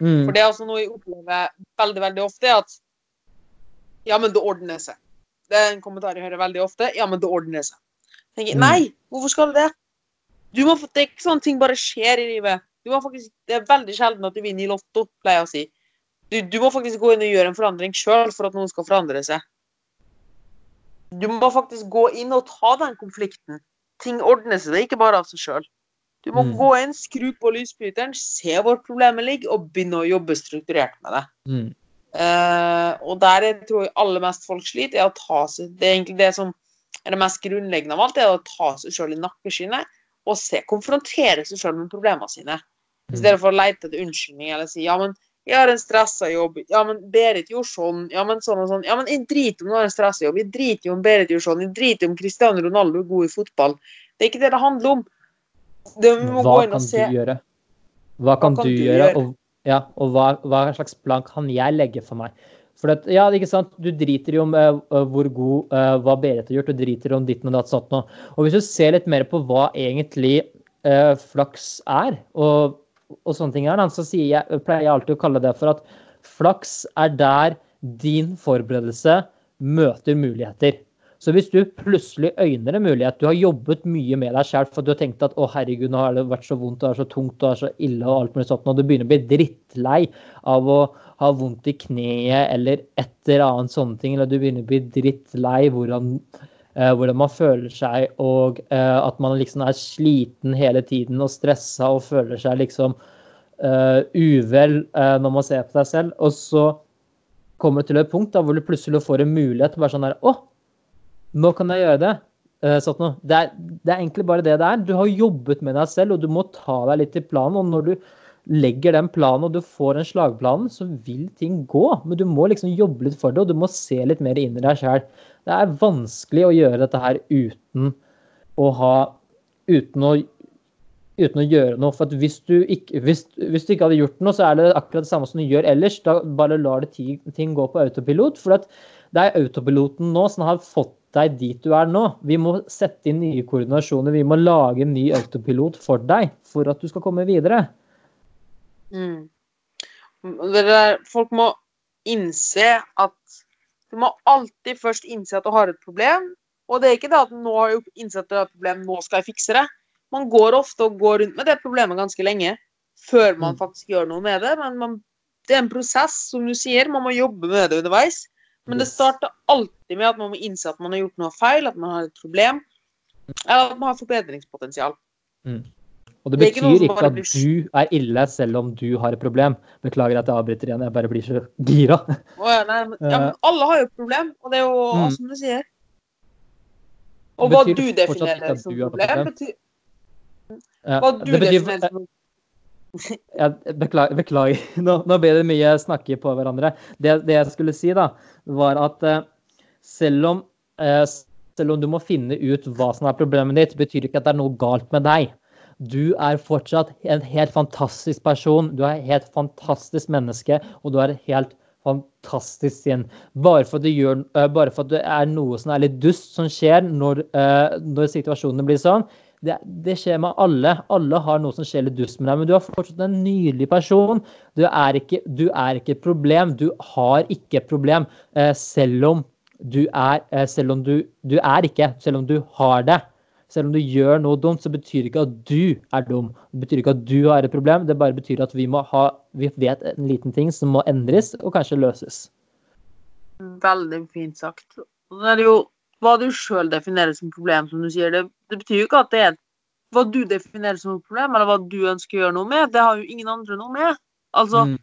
Speaker 1: Mm.
Speaker 2: For det er altså noe jeg opplever veldig veldig ofte, at ja, men det ordner seg. Det er en kommentar jeg hører veldig ofte. Ja, men det ordner seg. Tenker,
Speaker 1: Mm.
Speaker 2: Nei, hvorfor skal det det? Du må, det er ikke sånn ting bare skjer i livet. Du må faktisk, det er veldig sjelden at du vinner i Lotto, pleier jeg å si. Du, du må faktisk gå inn og gjøre en forandring sjøl for at noen skal forandre seg. Du må faktisk gå inn og ta den konflikten. Ting ordner seg det er ikke bare av seg sjøl. Du må
Speaker 1: Mm.
Speaker 2: gå inn, skru på lysbryteren, se hvor problemet ligger, og begynne å jobbe strukturert med det.
Speaker 1: Mm.
Speaker 2: Uh, og der jeg tror jeg aller mest folk sliter, er å ta seg Det er egentlig det som er det mest grunnleggende av alt, er å ta seg sjøl i nakkeskinnet og se, konfrontere seg sjøl med problemene sine. I
Speaker 1: Mm.
Speaker 2: stedet for å lete etter unnskyldning eller si ja, men jeg har en stressa jobb. Ja, men Berit gjorde sånn. Ja, men sånn og sånn. Ja, men jeg driter om du har en stressa jobb. Jeg driter jo om Berit gjorde sånn. Jeg driter om Cristiano Ronaldo er god i fotball. Det er ikke det det handler om. Det, må
Speaker 1: Hva
Speaker 2: gå inn
Speaker 1: kan
Speaker 2: og
Speaker 1: du
Speaker 2: se.
Speaker 1: gjøre? Hva kan,
Speaker 2: kan
Speaker 1: du,
Speaker 2: du
Speaker 1: gjøre,
Speaker 2: gjøre?
Speaker 1: og, ja, og hva, hva slags plan kan jeg legge for meg? For at, ja, ikke sant? Du driter jo om uh, hvor god uh, hva Berit har gjort, du driter om ditt og datt sånt noe. Og hvis du ser litt mer på hva egentlig uh, flaks er, og, og sånne ting er, så jeg, pleier jeg alltid å kalle det for at flaks er der din forberedelse møter muligheter. Så hvis du plutselig øyner en mulighet, du har jobbet mye med deg selv for du har tenkt at å herregud, nå har det vært så vondt, det er så tungt, det er så ille og alt mulig sånt, og du begynner å bli drittlei av å ha vondt i kneet eller et eller annet sånne ting, eller du begynner å bli drittlei hvordan, eh, hvordan man føler seg, og eh, at man liksom er sliten hele tiden og stressa og føler seg liksom eh, uvel eh, når man ser på seg selv, og så kommer det til et punkt da, hvor du plutselig får en mulighet til bare sånn der, å, nå kan jeg gjøre det. Sånn. Det, er, det er egentlig bare det det er. Du har jobbet med deg selv, og du må ta deg litt i planen. Og når du legger den planen, og du får en slagplanen, så vil ting gå. Men du må liksom jobbe litt for det, og du må se litt mer inn i deg sjøl. Det er vanskelig å gjøre dette her uten å ha Uten å, uten å gjøre noe. For hvis du, ikke, hvis, hvis du ikke hadde gjort noe, så er det akkurat det samme som du gjør ellers. Da bare lar det ting, ting gå på autopilot. For det er autopiloten nå som har fått deg dit du er nå. Vi må sette inn nye koordinasjoner. Vi må lage en ny autopilot for deg for at du skal komme videre.
Speaker 2: Mm. Det der, folk må innse at Du må alltid først innse at du har et problem. Og det er ikke det at nå har jeg innsett at du har et problem, nå skal jeg fikse det. Man går ofte og går rundt med det problemet ganske lenge før man
Speaker 1: Mm.
Speaker 2: faktisk gjør noe med det. Men man, det er en prosess, som du sier. Man må jobbe med det underveis. Men det starter alltid med at man må innse at man har gjort noe feil, at man har et problem, eller at man har forbedringspotensial.
Speaker 1: Mm. Og det
Speaker 2: Det er ikke
Speaker 1: betyr ikke at
Speaker 2: blir-
Speaker 1: du er ille selv om du har et problem. Beklager at jeg avbryter igjen, jeg bare blir så gira.
Speaker 2: Oh, ja, nei, men, ja, men alle har jo et problem, og det er jo
Speaker 1: Mm.
Speaker 2: som du sier. Og hva du definerer som problem,
Speaker 1: problem?
Speaker 2: betyr Hva du
Speaker 1: betyr,
Speaker 2: definerer som
Speaker 1: Ja, beklager. beklager. Nå, nå ble det mye snakke på hverandre. Det, det jeg skulle si, da, var at eh, selv om, eh, selv om du må finne ut hva som er problemet ditt, betyr ikke at det er noe galt med deg. Du er fortsatt en helt fantastisk person. Du er et helt fantastisk menneske, og du er helt fantastisk sinn. Bare for gjør, eh, bare for at det er noe som er litt dust som skjer når, når situasjonene blir sånn, det, det skjer med alle. Alle har noe som skjer litt dust med deg, men du er fortsatt en nydelig person. Du er ikke, du er ikke et problem. Du har ikke et problem, eh, selv om du er eh, Selv om du Du er ikke, selv om du har det. Selv om du gjør noe dumt, så betyr ikke at du er dum. Det betyr ikke at du har et problem, det bare betyr at vi må ha Vi vet en liten ting som må endres og kanskje løses.
Speaker 2: Veldig fint sagt. Det er jo hva du sjøl definerer som problem, som du sier. Det, det betyr jo ikke at det er hva du definerer som et problem, eller hva du ønsker å gjøre noe med. Det har jo ingen andre noe med. Altså,
Speaker 1: Mm.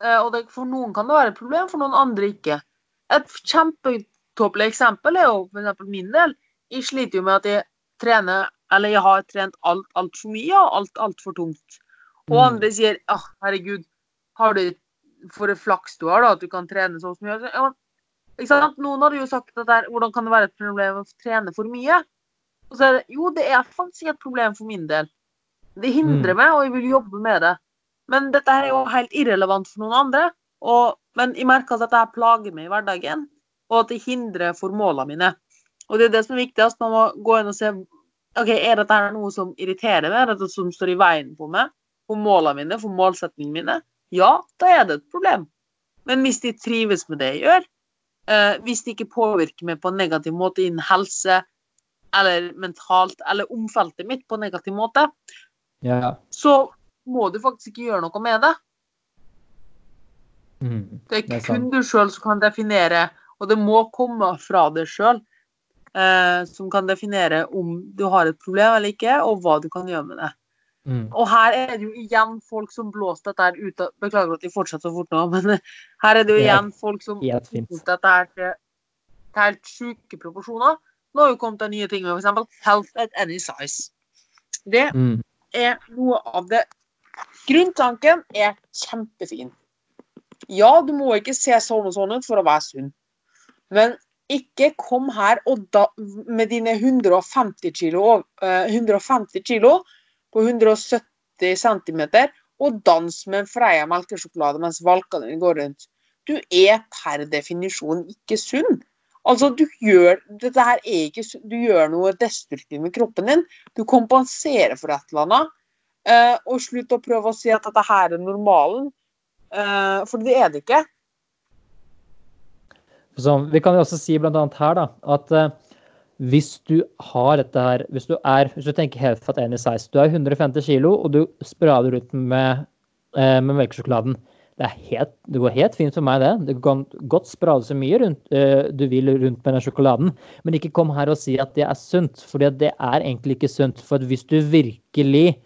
Speaker 2: eh, og det, For noen kan det være et problem, for noen andre ikke. Et kjempetåpelig eksempel er jo for eksempel min del. Jeg sliter jo med at jeg trener, eller jeg har trent alt altfor mye og alt altfor tungt. Og
Speaker 1: Mm.
Speaker 2: andre sier ah, herregud, har du for et flaks du har, da, at du kan trene så mye. Ja, ikke sant? Noen hadde jo sagt at der, hvordan kan det være et problem å trene for mye? Og så er det, jo, det er faktisk et problem for min del. Det hindrer
Speaker 1: Mm.
Speaker 2: meg, og jeg vil jobbe med det. Men dette her er jo helt irrelevant for noen andre. Og, men jeg merker at dette her plager meg i hverdagen, og at det hindrer for målene mine. Og det er det som er viktigst. Man må gå inn og se ok, er dette her noe som irriterer meg, er dette som står i veien på meg, for målene mine, for målsetningene mine. Ja, da er det et problem. Men hvis de trives med det jeg gjør, eh, hvis det ikke påvirker meg på en negativ måte innen helse, eller mentalt, eller omfeltet mitt på en negativ måte,
Speaker 1: Ja.
Speaker 2: så må du faktisk ikke gjøre noe med det.
Speaker 1: Mm.
Speaker 2: Det er
Speaker 1: Det er
Speaker 2: kun du sjøl som kan definere, og det må komme fra deg sjøl, eh, som kan definere om du har et problem eller ikke, og hva du kan gjøre med det.
Speaker 1: Mm.
Speaker 2: Og her er det jo igjen folk som blåser dette her ut av Beklager at de fortsetter så fort nå, men her er det jo igjen folk som blåser dette her til helt sjuke proporsjoner. Nå har jo kommet det nye ting med f.eks. health at any size. Det
Speaker 1: Mm.
Speaker 2: er noe av det Grunntanken er kjempefin. Ja, du må ikke se sånn og sånn ut for å være sunn. Men ikke kom her og da, med dine 150 kilo, og, eh, 150 kilo på 170 cm og dans med en Freia melkesjokolade mens valkene dine går rundt. Du er per definisjon ikke sunn. Altså, du gjør, ikke, du gjør noe destruktivt med kroppen din. Du kompenserer for et eller annet. Uh, og slutt å prøve å si at dette her er normalen. uh, for det er det ikke.
Speaker 1: Så vi kan jo også si annet her da, at uh, hvis du har dette her, hvis du er, hvis du tenker helt at en i size, du er 150 kilo, og du sprader ut med, med melkesjokoladen. Det, helt, det går helt fint for meg, det. Det kan godt sprade så mye rundt, uh, du vil rundt med den sjokoladen, men ikke kom her og si at det er sunt, for det er egentlig ikke sunt. For hvis du virkelig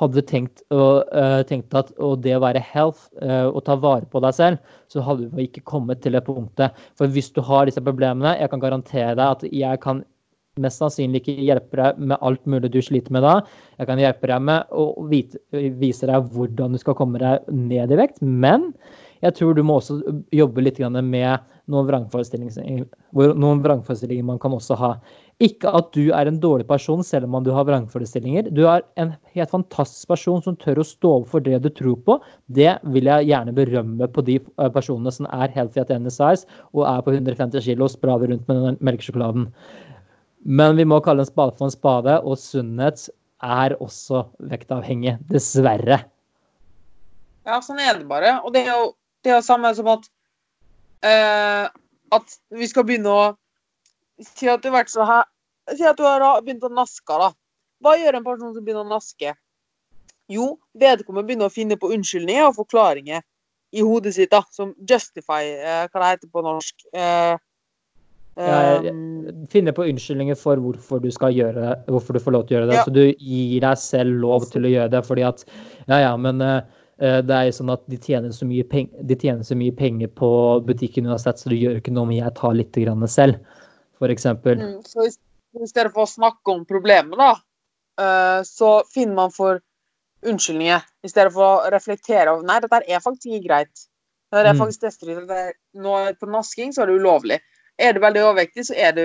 Speaker 1: hadde tenkt, å, uh, tenkt at det å være health uh, og ta vare på deg selv, så hadde du ikke kommet til det punktet. For hvis du har disse problemene, jeg kan garantere deg at jeg kan mest sannsynlig ikke hjelpe deg med alt mulig du sliter med da. Jeg kan hjelpe deg med å vite, vise deg hvordan du skal komme deg ned i vekt, men jeg tror du må også jobbe litt med noen vrangforestillinger, noen vrangforestillinger man kan også ha. Ikke at du er en dårlig person selv om du har vrangforestillinger. Du er en helt fantastisk person som tør å stå opp for det du tror på. Det vil jeg gjerne berømme på de eh, personene som er healthy at size og er på 150 kilo og sprader rundt med den melkesjokoladen. Men vi må kalle en spade for en spade, og sunnhet er også vektavhengig. Dessverre.
Speaker 2: Ja, sånn er det bare. Og det er jo det er samme som at eh, At vi skal begynne å Si at du har vært så her Si at du har begynt å naske, da. Hva gjør en person som begynner å naske? Jo, vedkommende begynner å finne på unnskyldninger og forklaringer i hodet sitt, da, som justify, eh, hva det heter på norsk. Eh, Um,
Speaker 1: finner på unnskyldninger for hvorfor du skal gjøre det, hvorfor du får lov til å gjøre det.
Speaker 2: Ja.
Speaker 1: Så du gir deg selv lov til å gjøre det fordi at Ja, ja, men eh, eh, det er jo sånn at de tjener så mye, peng de tjener så mye penger på butikken uansett, så det gjør ikke noe om jeg tar litt grann selv, eksempel.
Speaker 2: mm, så i, stedet for å snakke om problemet, da, eh, så finner man for unnskyldninger. I stedet for å reflektere over Nei, dette er faktisk ikke greit. Det er
Speaker 1: Mm.
Speaker 2: faktisk er, nå på nasking så er det ulovlig. Er du veldig overvektig, så er du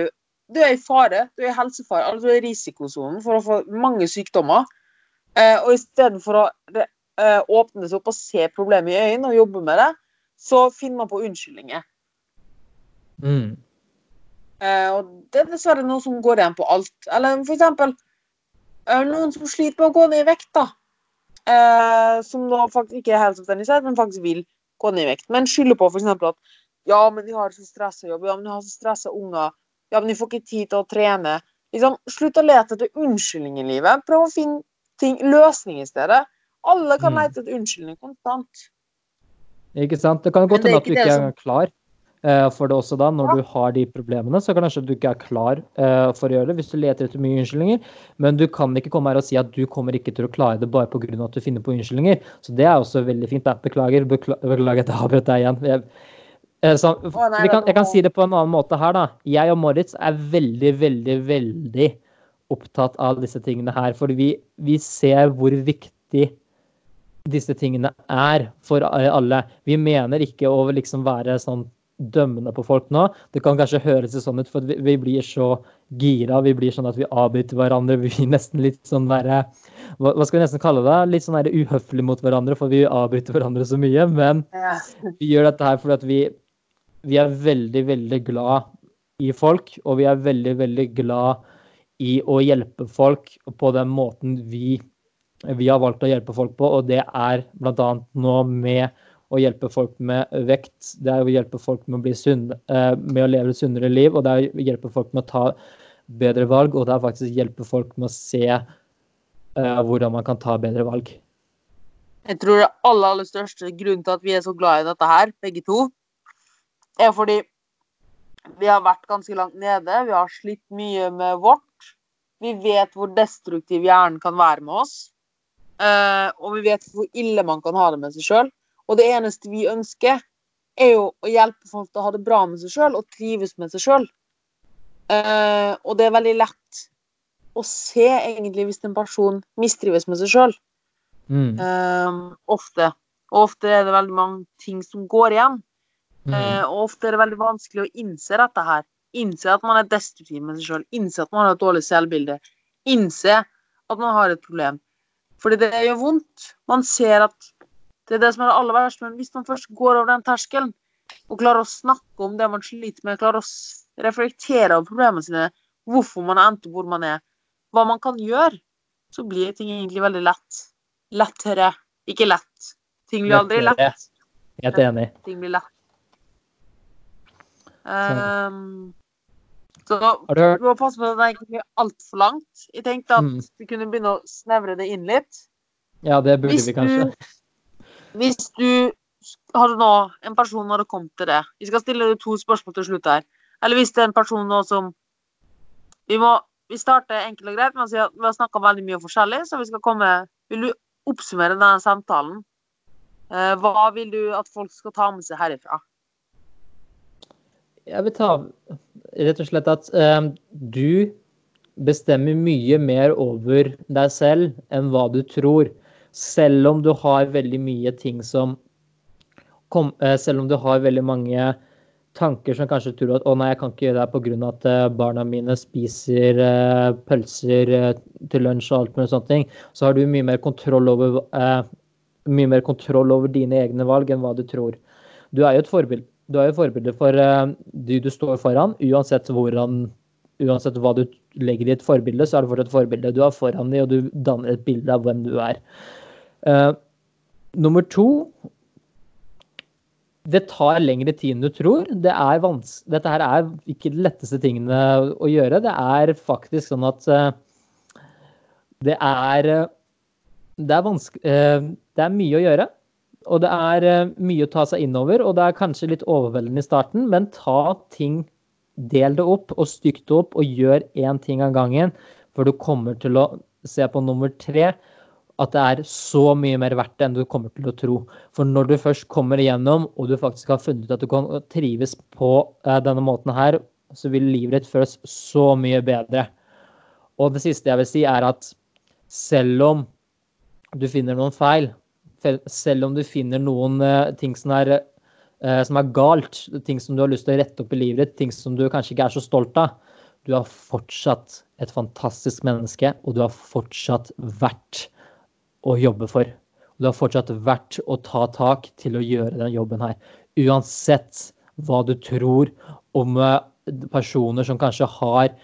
Speaker 2: du er i fare. Du er i helsefare. Altså, du er i risikosonen for å få mange sykdommer. Eh, og istedenfor å re- eh, åpne seg opp og se problemet i øynene og jobbe med det, så finner man på unnskyldninger.
Speaker 1: Mm.
Speaker 2: Eh, og det er dessverre noe som går igjen på alt. Eller for eksempel eh, noen som sliter med å gå ned i vekt, da. Eh, som da faktisk ikke er helseorganisert, men faktisk vil gå ned i vekt. Men skylder på eksempel at ja, men de har så stressa jobb, ja, men de har så stressa unger, ja, men de får ikke tid til å trene. Liksom, slutt å lete etter unnskyldninger i livet. Prøv å finne ting, løsning i stedet. Alle kan
Speaker 1: Mm.
Speaker 2: lete etter unnskyldning konstant.
Speaker 1: Ikke sant? Det kan godt hende at du
Speaker 2: ikke
Speaker 1: er
Speaker 2: som-
Speaker 1: klar eh, for det også da, når
Speaker 2: Ja.
Speaker 1: du har de problemene. Så kanskje du ikke er klar eh, for å gjøre det hvis du leter etter mye unnskyldninger. Men du kan ikke komme her og si at du kommer ikke til å klare det bare pga. at du finner på unnskyldninger. Så det er også veldig fint. Da. Beklager, bekla beklager at jeg avbrøt deg igjen. Jeg, så, vi kan, jeg kan si det på en annen måte her, da. Jeg og Moritz er veldig, veldig, veldig opptatt av disse tingene her. For vi, vi ser hvor viktig disse tingene er for alle. Vi mener ikke å liksom være sånn dømmende på folk nå. Det kan kanskje høres sånn ut, for vi, vi blir så gira. Vi blir sånn at vi avbryter hverandre. Vi blir nesten litt sånn derre hva, hva skal vi nesten kalle det? Litt sånn uhøflig mot hverandre, for vi avbryter hverandre så mye. Men vi gjør dette her fordi at vi, vi er veldig, veldig glad i folk, og vi er veldig, veldig glad i å hjelpe folk på den måten vi, vi har valgt å hjelpe folk på, og det er bl.a. nå med å hjelpe folk med vekt, det er å hjelpe folk med å bli sunn, eh, med å leve et sunnere liv, og det er å hjelpe folk med å ta bedre valg, og det er faktisk å hjelpe folk med å se eh, hvordan man kan ta bedre valg.
Speaker 2: Jeg tror det aller, aller største grunnen til at vi er så glad i dette her, begge to, er fordi vi har vært ganske langt nede. Vi har slitt mye med vårt. Vi vet hvor destruktiv hjernen kan være med oss. Eh, og vi vet hvor ille man kan ha det med seg sjøl. Og det eneste vi ønsker, er jo å hjelpe folk til å ha det bra med seg sjøl og trives med seg sjøl. Eh, og det er veldig lett å se egentlig hvis en person mistrives med seg sjøl.
Speaker 1: Mm.
Speaker 2: Ehm, ofte. Og ofte er det veldig mange ting som går igjen.
Speaker 1: Mm.
Speaker 2: Eh, og ofte er det veldig vanskelig å innse dette her. Innse at man er destruktiv med seg sjøl. Innse at man har et dårlig selvbilde. Innse at man har et problem. Fordi det gjør vondt. Man ser at det er det som er det aller verste. Men hvis man først går over den terskelen og klarer å snakke om det man sliter med, klarer å reflektere over problemene sine, hvorfor man har endt hvor man er, hva man kan gjøre, så blir ting egentlig veldig lett. Lettere. Ikke lett. Ting blir aldri lett.
Speaker 1: Helt enig.
Speaker 2: Ting blir lett. Ehm, så
Speaker 1: Har du
Speaker 2: du må passe på at det ikke blir altfor langt. Jeg tenkte at
Speaker 1: Mm.
Speaker 2: vi kunne begynne å snevre det inn litt.
Speaker 1: Ja, det burde
Speaker 2: Hvis
Speaker 1: vi kanskje.
Speaker 2: du, hvis du hadde nå En person når det kom til det Vi skal stille deg to spørsmål til slutt her. Eller hvis det er en person nå som Vi må vi starter enkelt og greit med å si at vi har snakka veldig mye forskjellig, så vi skal komme Vil du oppsummere denne samtalen? Eh, hva vil du at folk skal ta med seg herifra?
Speaker 1: Jeg vil ta rett og slett at eh, du bestemmer mye mer over deg selv enn hva du tror. Selv om du har veldig mye ting som kom, eh, Selv om du har veldig mange tanker som kanskje tror at å nei, jeg kan ikke gjøre det pga. at eh, barna mine spiser eh, pølser eh, til lunsj og alt mulig sånne ting, så har du mye mer kontroll over eh, mye mer kontroll over dine egne valg enn hva du tror. Du er jo et forbilde, du er jo forbilde for eh, de du står foran, uansett hvordan Uansett hva du legger i et forbilde, så er det fortsatt et forbilde. Du er foran deg, og du danner et bilde av hvem du er. Uh, nummer to det tar lengre tid enn du tror. Det Dette her er ikke de letteste tingene å gjøre. Det er faktisk sånn at uh, det er Det er Det er mye å gjøre. Og det er eh, mye å ta seg innover, og det er kanskje litt overveldende i starten, men ta ting del det opp og stykk det opp og gjør én ting av gangen. For du kommer til å se på nummer tre at det er så mye mer verdt enn du kommer til å tro. For når du først kommer igjennom, og du faktisk har funnet ut at du kan trives på uh, denne måten her, så vil livet ditt føles så mye bedre. Og det siste jeg vil si, er at selv om du finner noen feil, selv om du finner noen uh, ting som er, uh, som er galt, ting som du har lyst til å rette opp i livet ditt, ting som du kanskje ikke er så stolt av, du er fortsatt et fantastisk menneske, og du har fortsatt vært å jobbe for. Du har fortsatt vært å ta tak til å gjøre den jobben her. Uansett hva du tror om eh, personer som kanskje har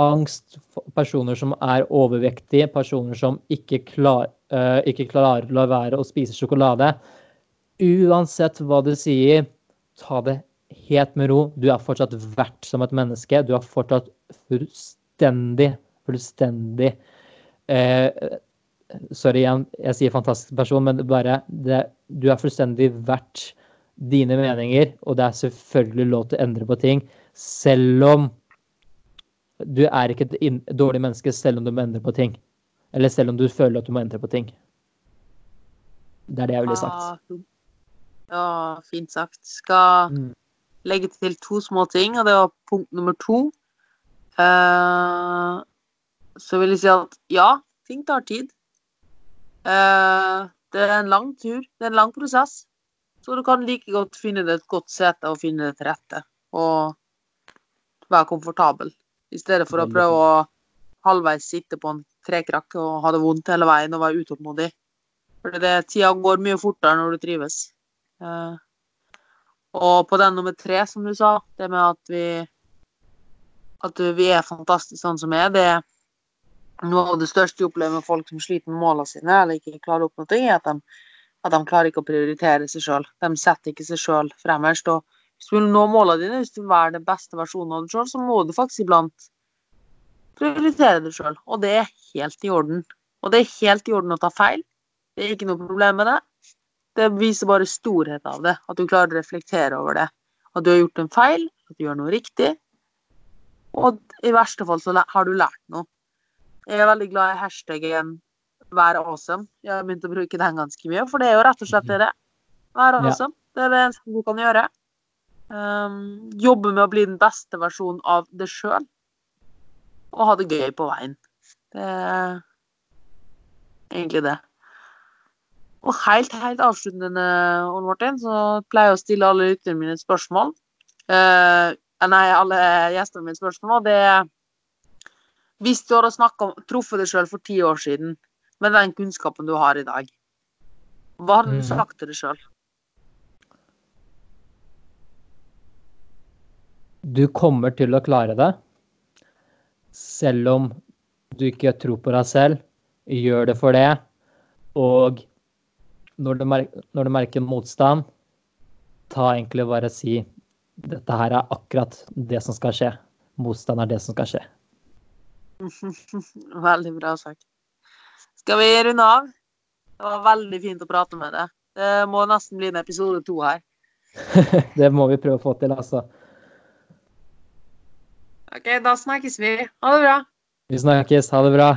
Speaker 1: angst, personer som er overvektige, personer som ikke, klar, uh, ikke klarer å la være å spise sjokolade. Uansett hva du sier, ta det helt med ro. Du er fortsatt verdt som et menneske. Du er fortsatt fullstendig, fullstendig uh, Sorry igjen, jeg sier fantastisk person, men bare det, Du er fullstendig verdt dine meninger, og det er selvfølgelig lov til å endre på ting, selv om du er ikke et dårlig menneske selv om du må endre på ting. Eller selv om du føler at du må endre på ting. Det er det jeg ville sagt.
Speaker 2: Ja, ja fint sagt. Skal mm. legge til to små ting, og det var punkt nummer to. Uh, så vil jeg si at ja, ting tar tid. Uh, det er en lang tur. Det er en lang prosess. Så du kan like godt finne deg et godt sete og finne det til rette. Og være komfortabel. I stedet for å prøve å halvveis sitte på en trekrakk og ha det vondt hele veien og være utålmodig. For tida går mye fortere når du trives. Eh, og på den nummer tre, som du sa, det med at vi at vi er fantastiske sånn som vi er, det, er noe av det største jeg opplever med folk som sliter med målene sine, eller ikke klarer opp noe, er at de, at de klarer ikke å prioritere seg sjøl. De setter ikke seg sjøl fremmerst. Og hvis du vil nå målene dine, hvis du vil være den beste versjonen av deg sjøl, så må du faktisk iblant prioritere deg sjøl. Og det er helt i orden. Og det er helt i orden å ta feil. Det er ikke noe problem med det. Det viser bare storhet av det. At du klarer å reflektere over det. At du har gjort en feil, at du gjør noe riktig. Og i verste fall så har du lært noe. Jeg er veldig glad i hashtaggen 'vær awesome'. Jeg har begynt å bruke den ganske mye, for det er jo rett og slett det. Vær awesome. Ja. Det er det eneste du kan gjøre. Um, jobbe med å bli den beste versjonen av deg sjøl. Og ha det gøy på veien. Det er egentlig det. Og helt, helt avsluttende, Ole Martin, så pleier jeg å stille alle lytterne mine et spørsmål. Eh, nei, alle gjestene mine et spørsmål. og det er hvis du hadde om, truffet deg sjøl for ti år siden med den kunnskapen du har i dag, hva hadde du mm. sagt til deg sjøl?
Speaker 1: Du kommer til å klare det. Selv om du ikke tror på deg selv, gjør det for det. Og når du, merker, når du merker motstand, ta egentlig bare si dette her er akkurat det som skal skje. Motstand er det som skal skje.
Speaker 2: Veldig bra sagt. Skal vi runde av? Det var veldig fint å prate med deg. Det må nesten bli en episode to her.
Speaker 1: det må vi prøve å få til, altså.
Speaker 2: OK, da snakkes vi. Ha det bra.
Speaker 1: Vi snakkes. Ha det bra.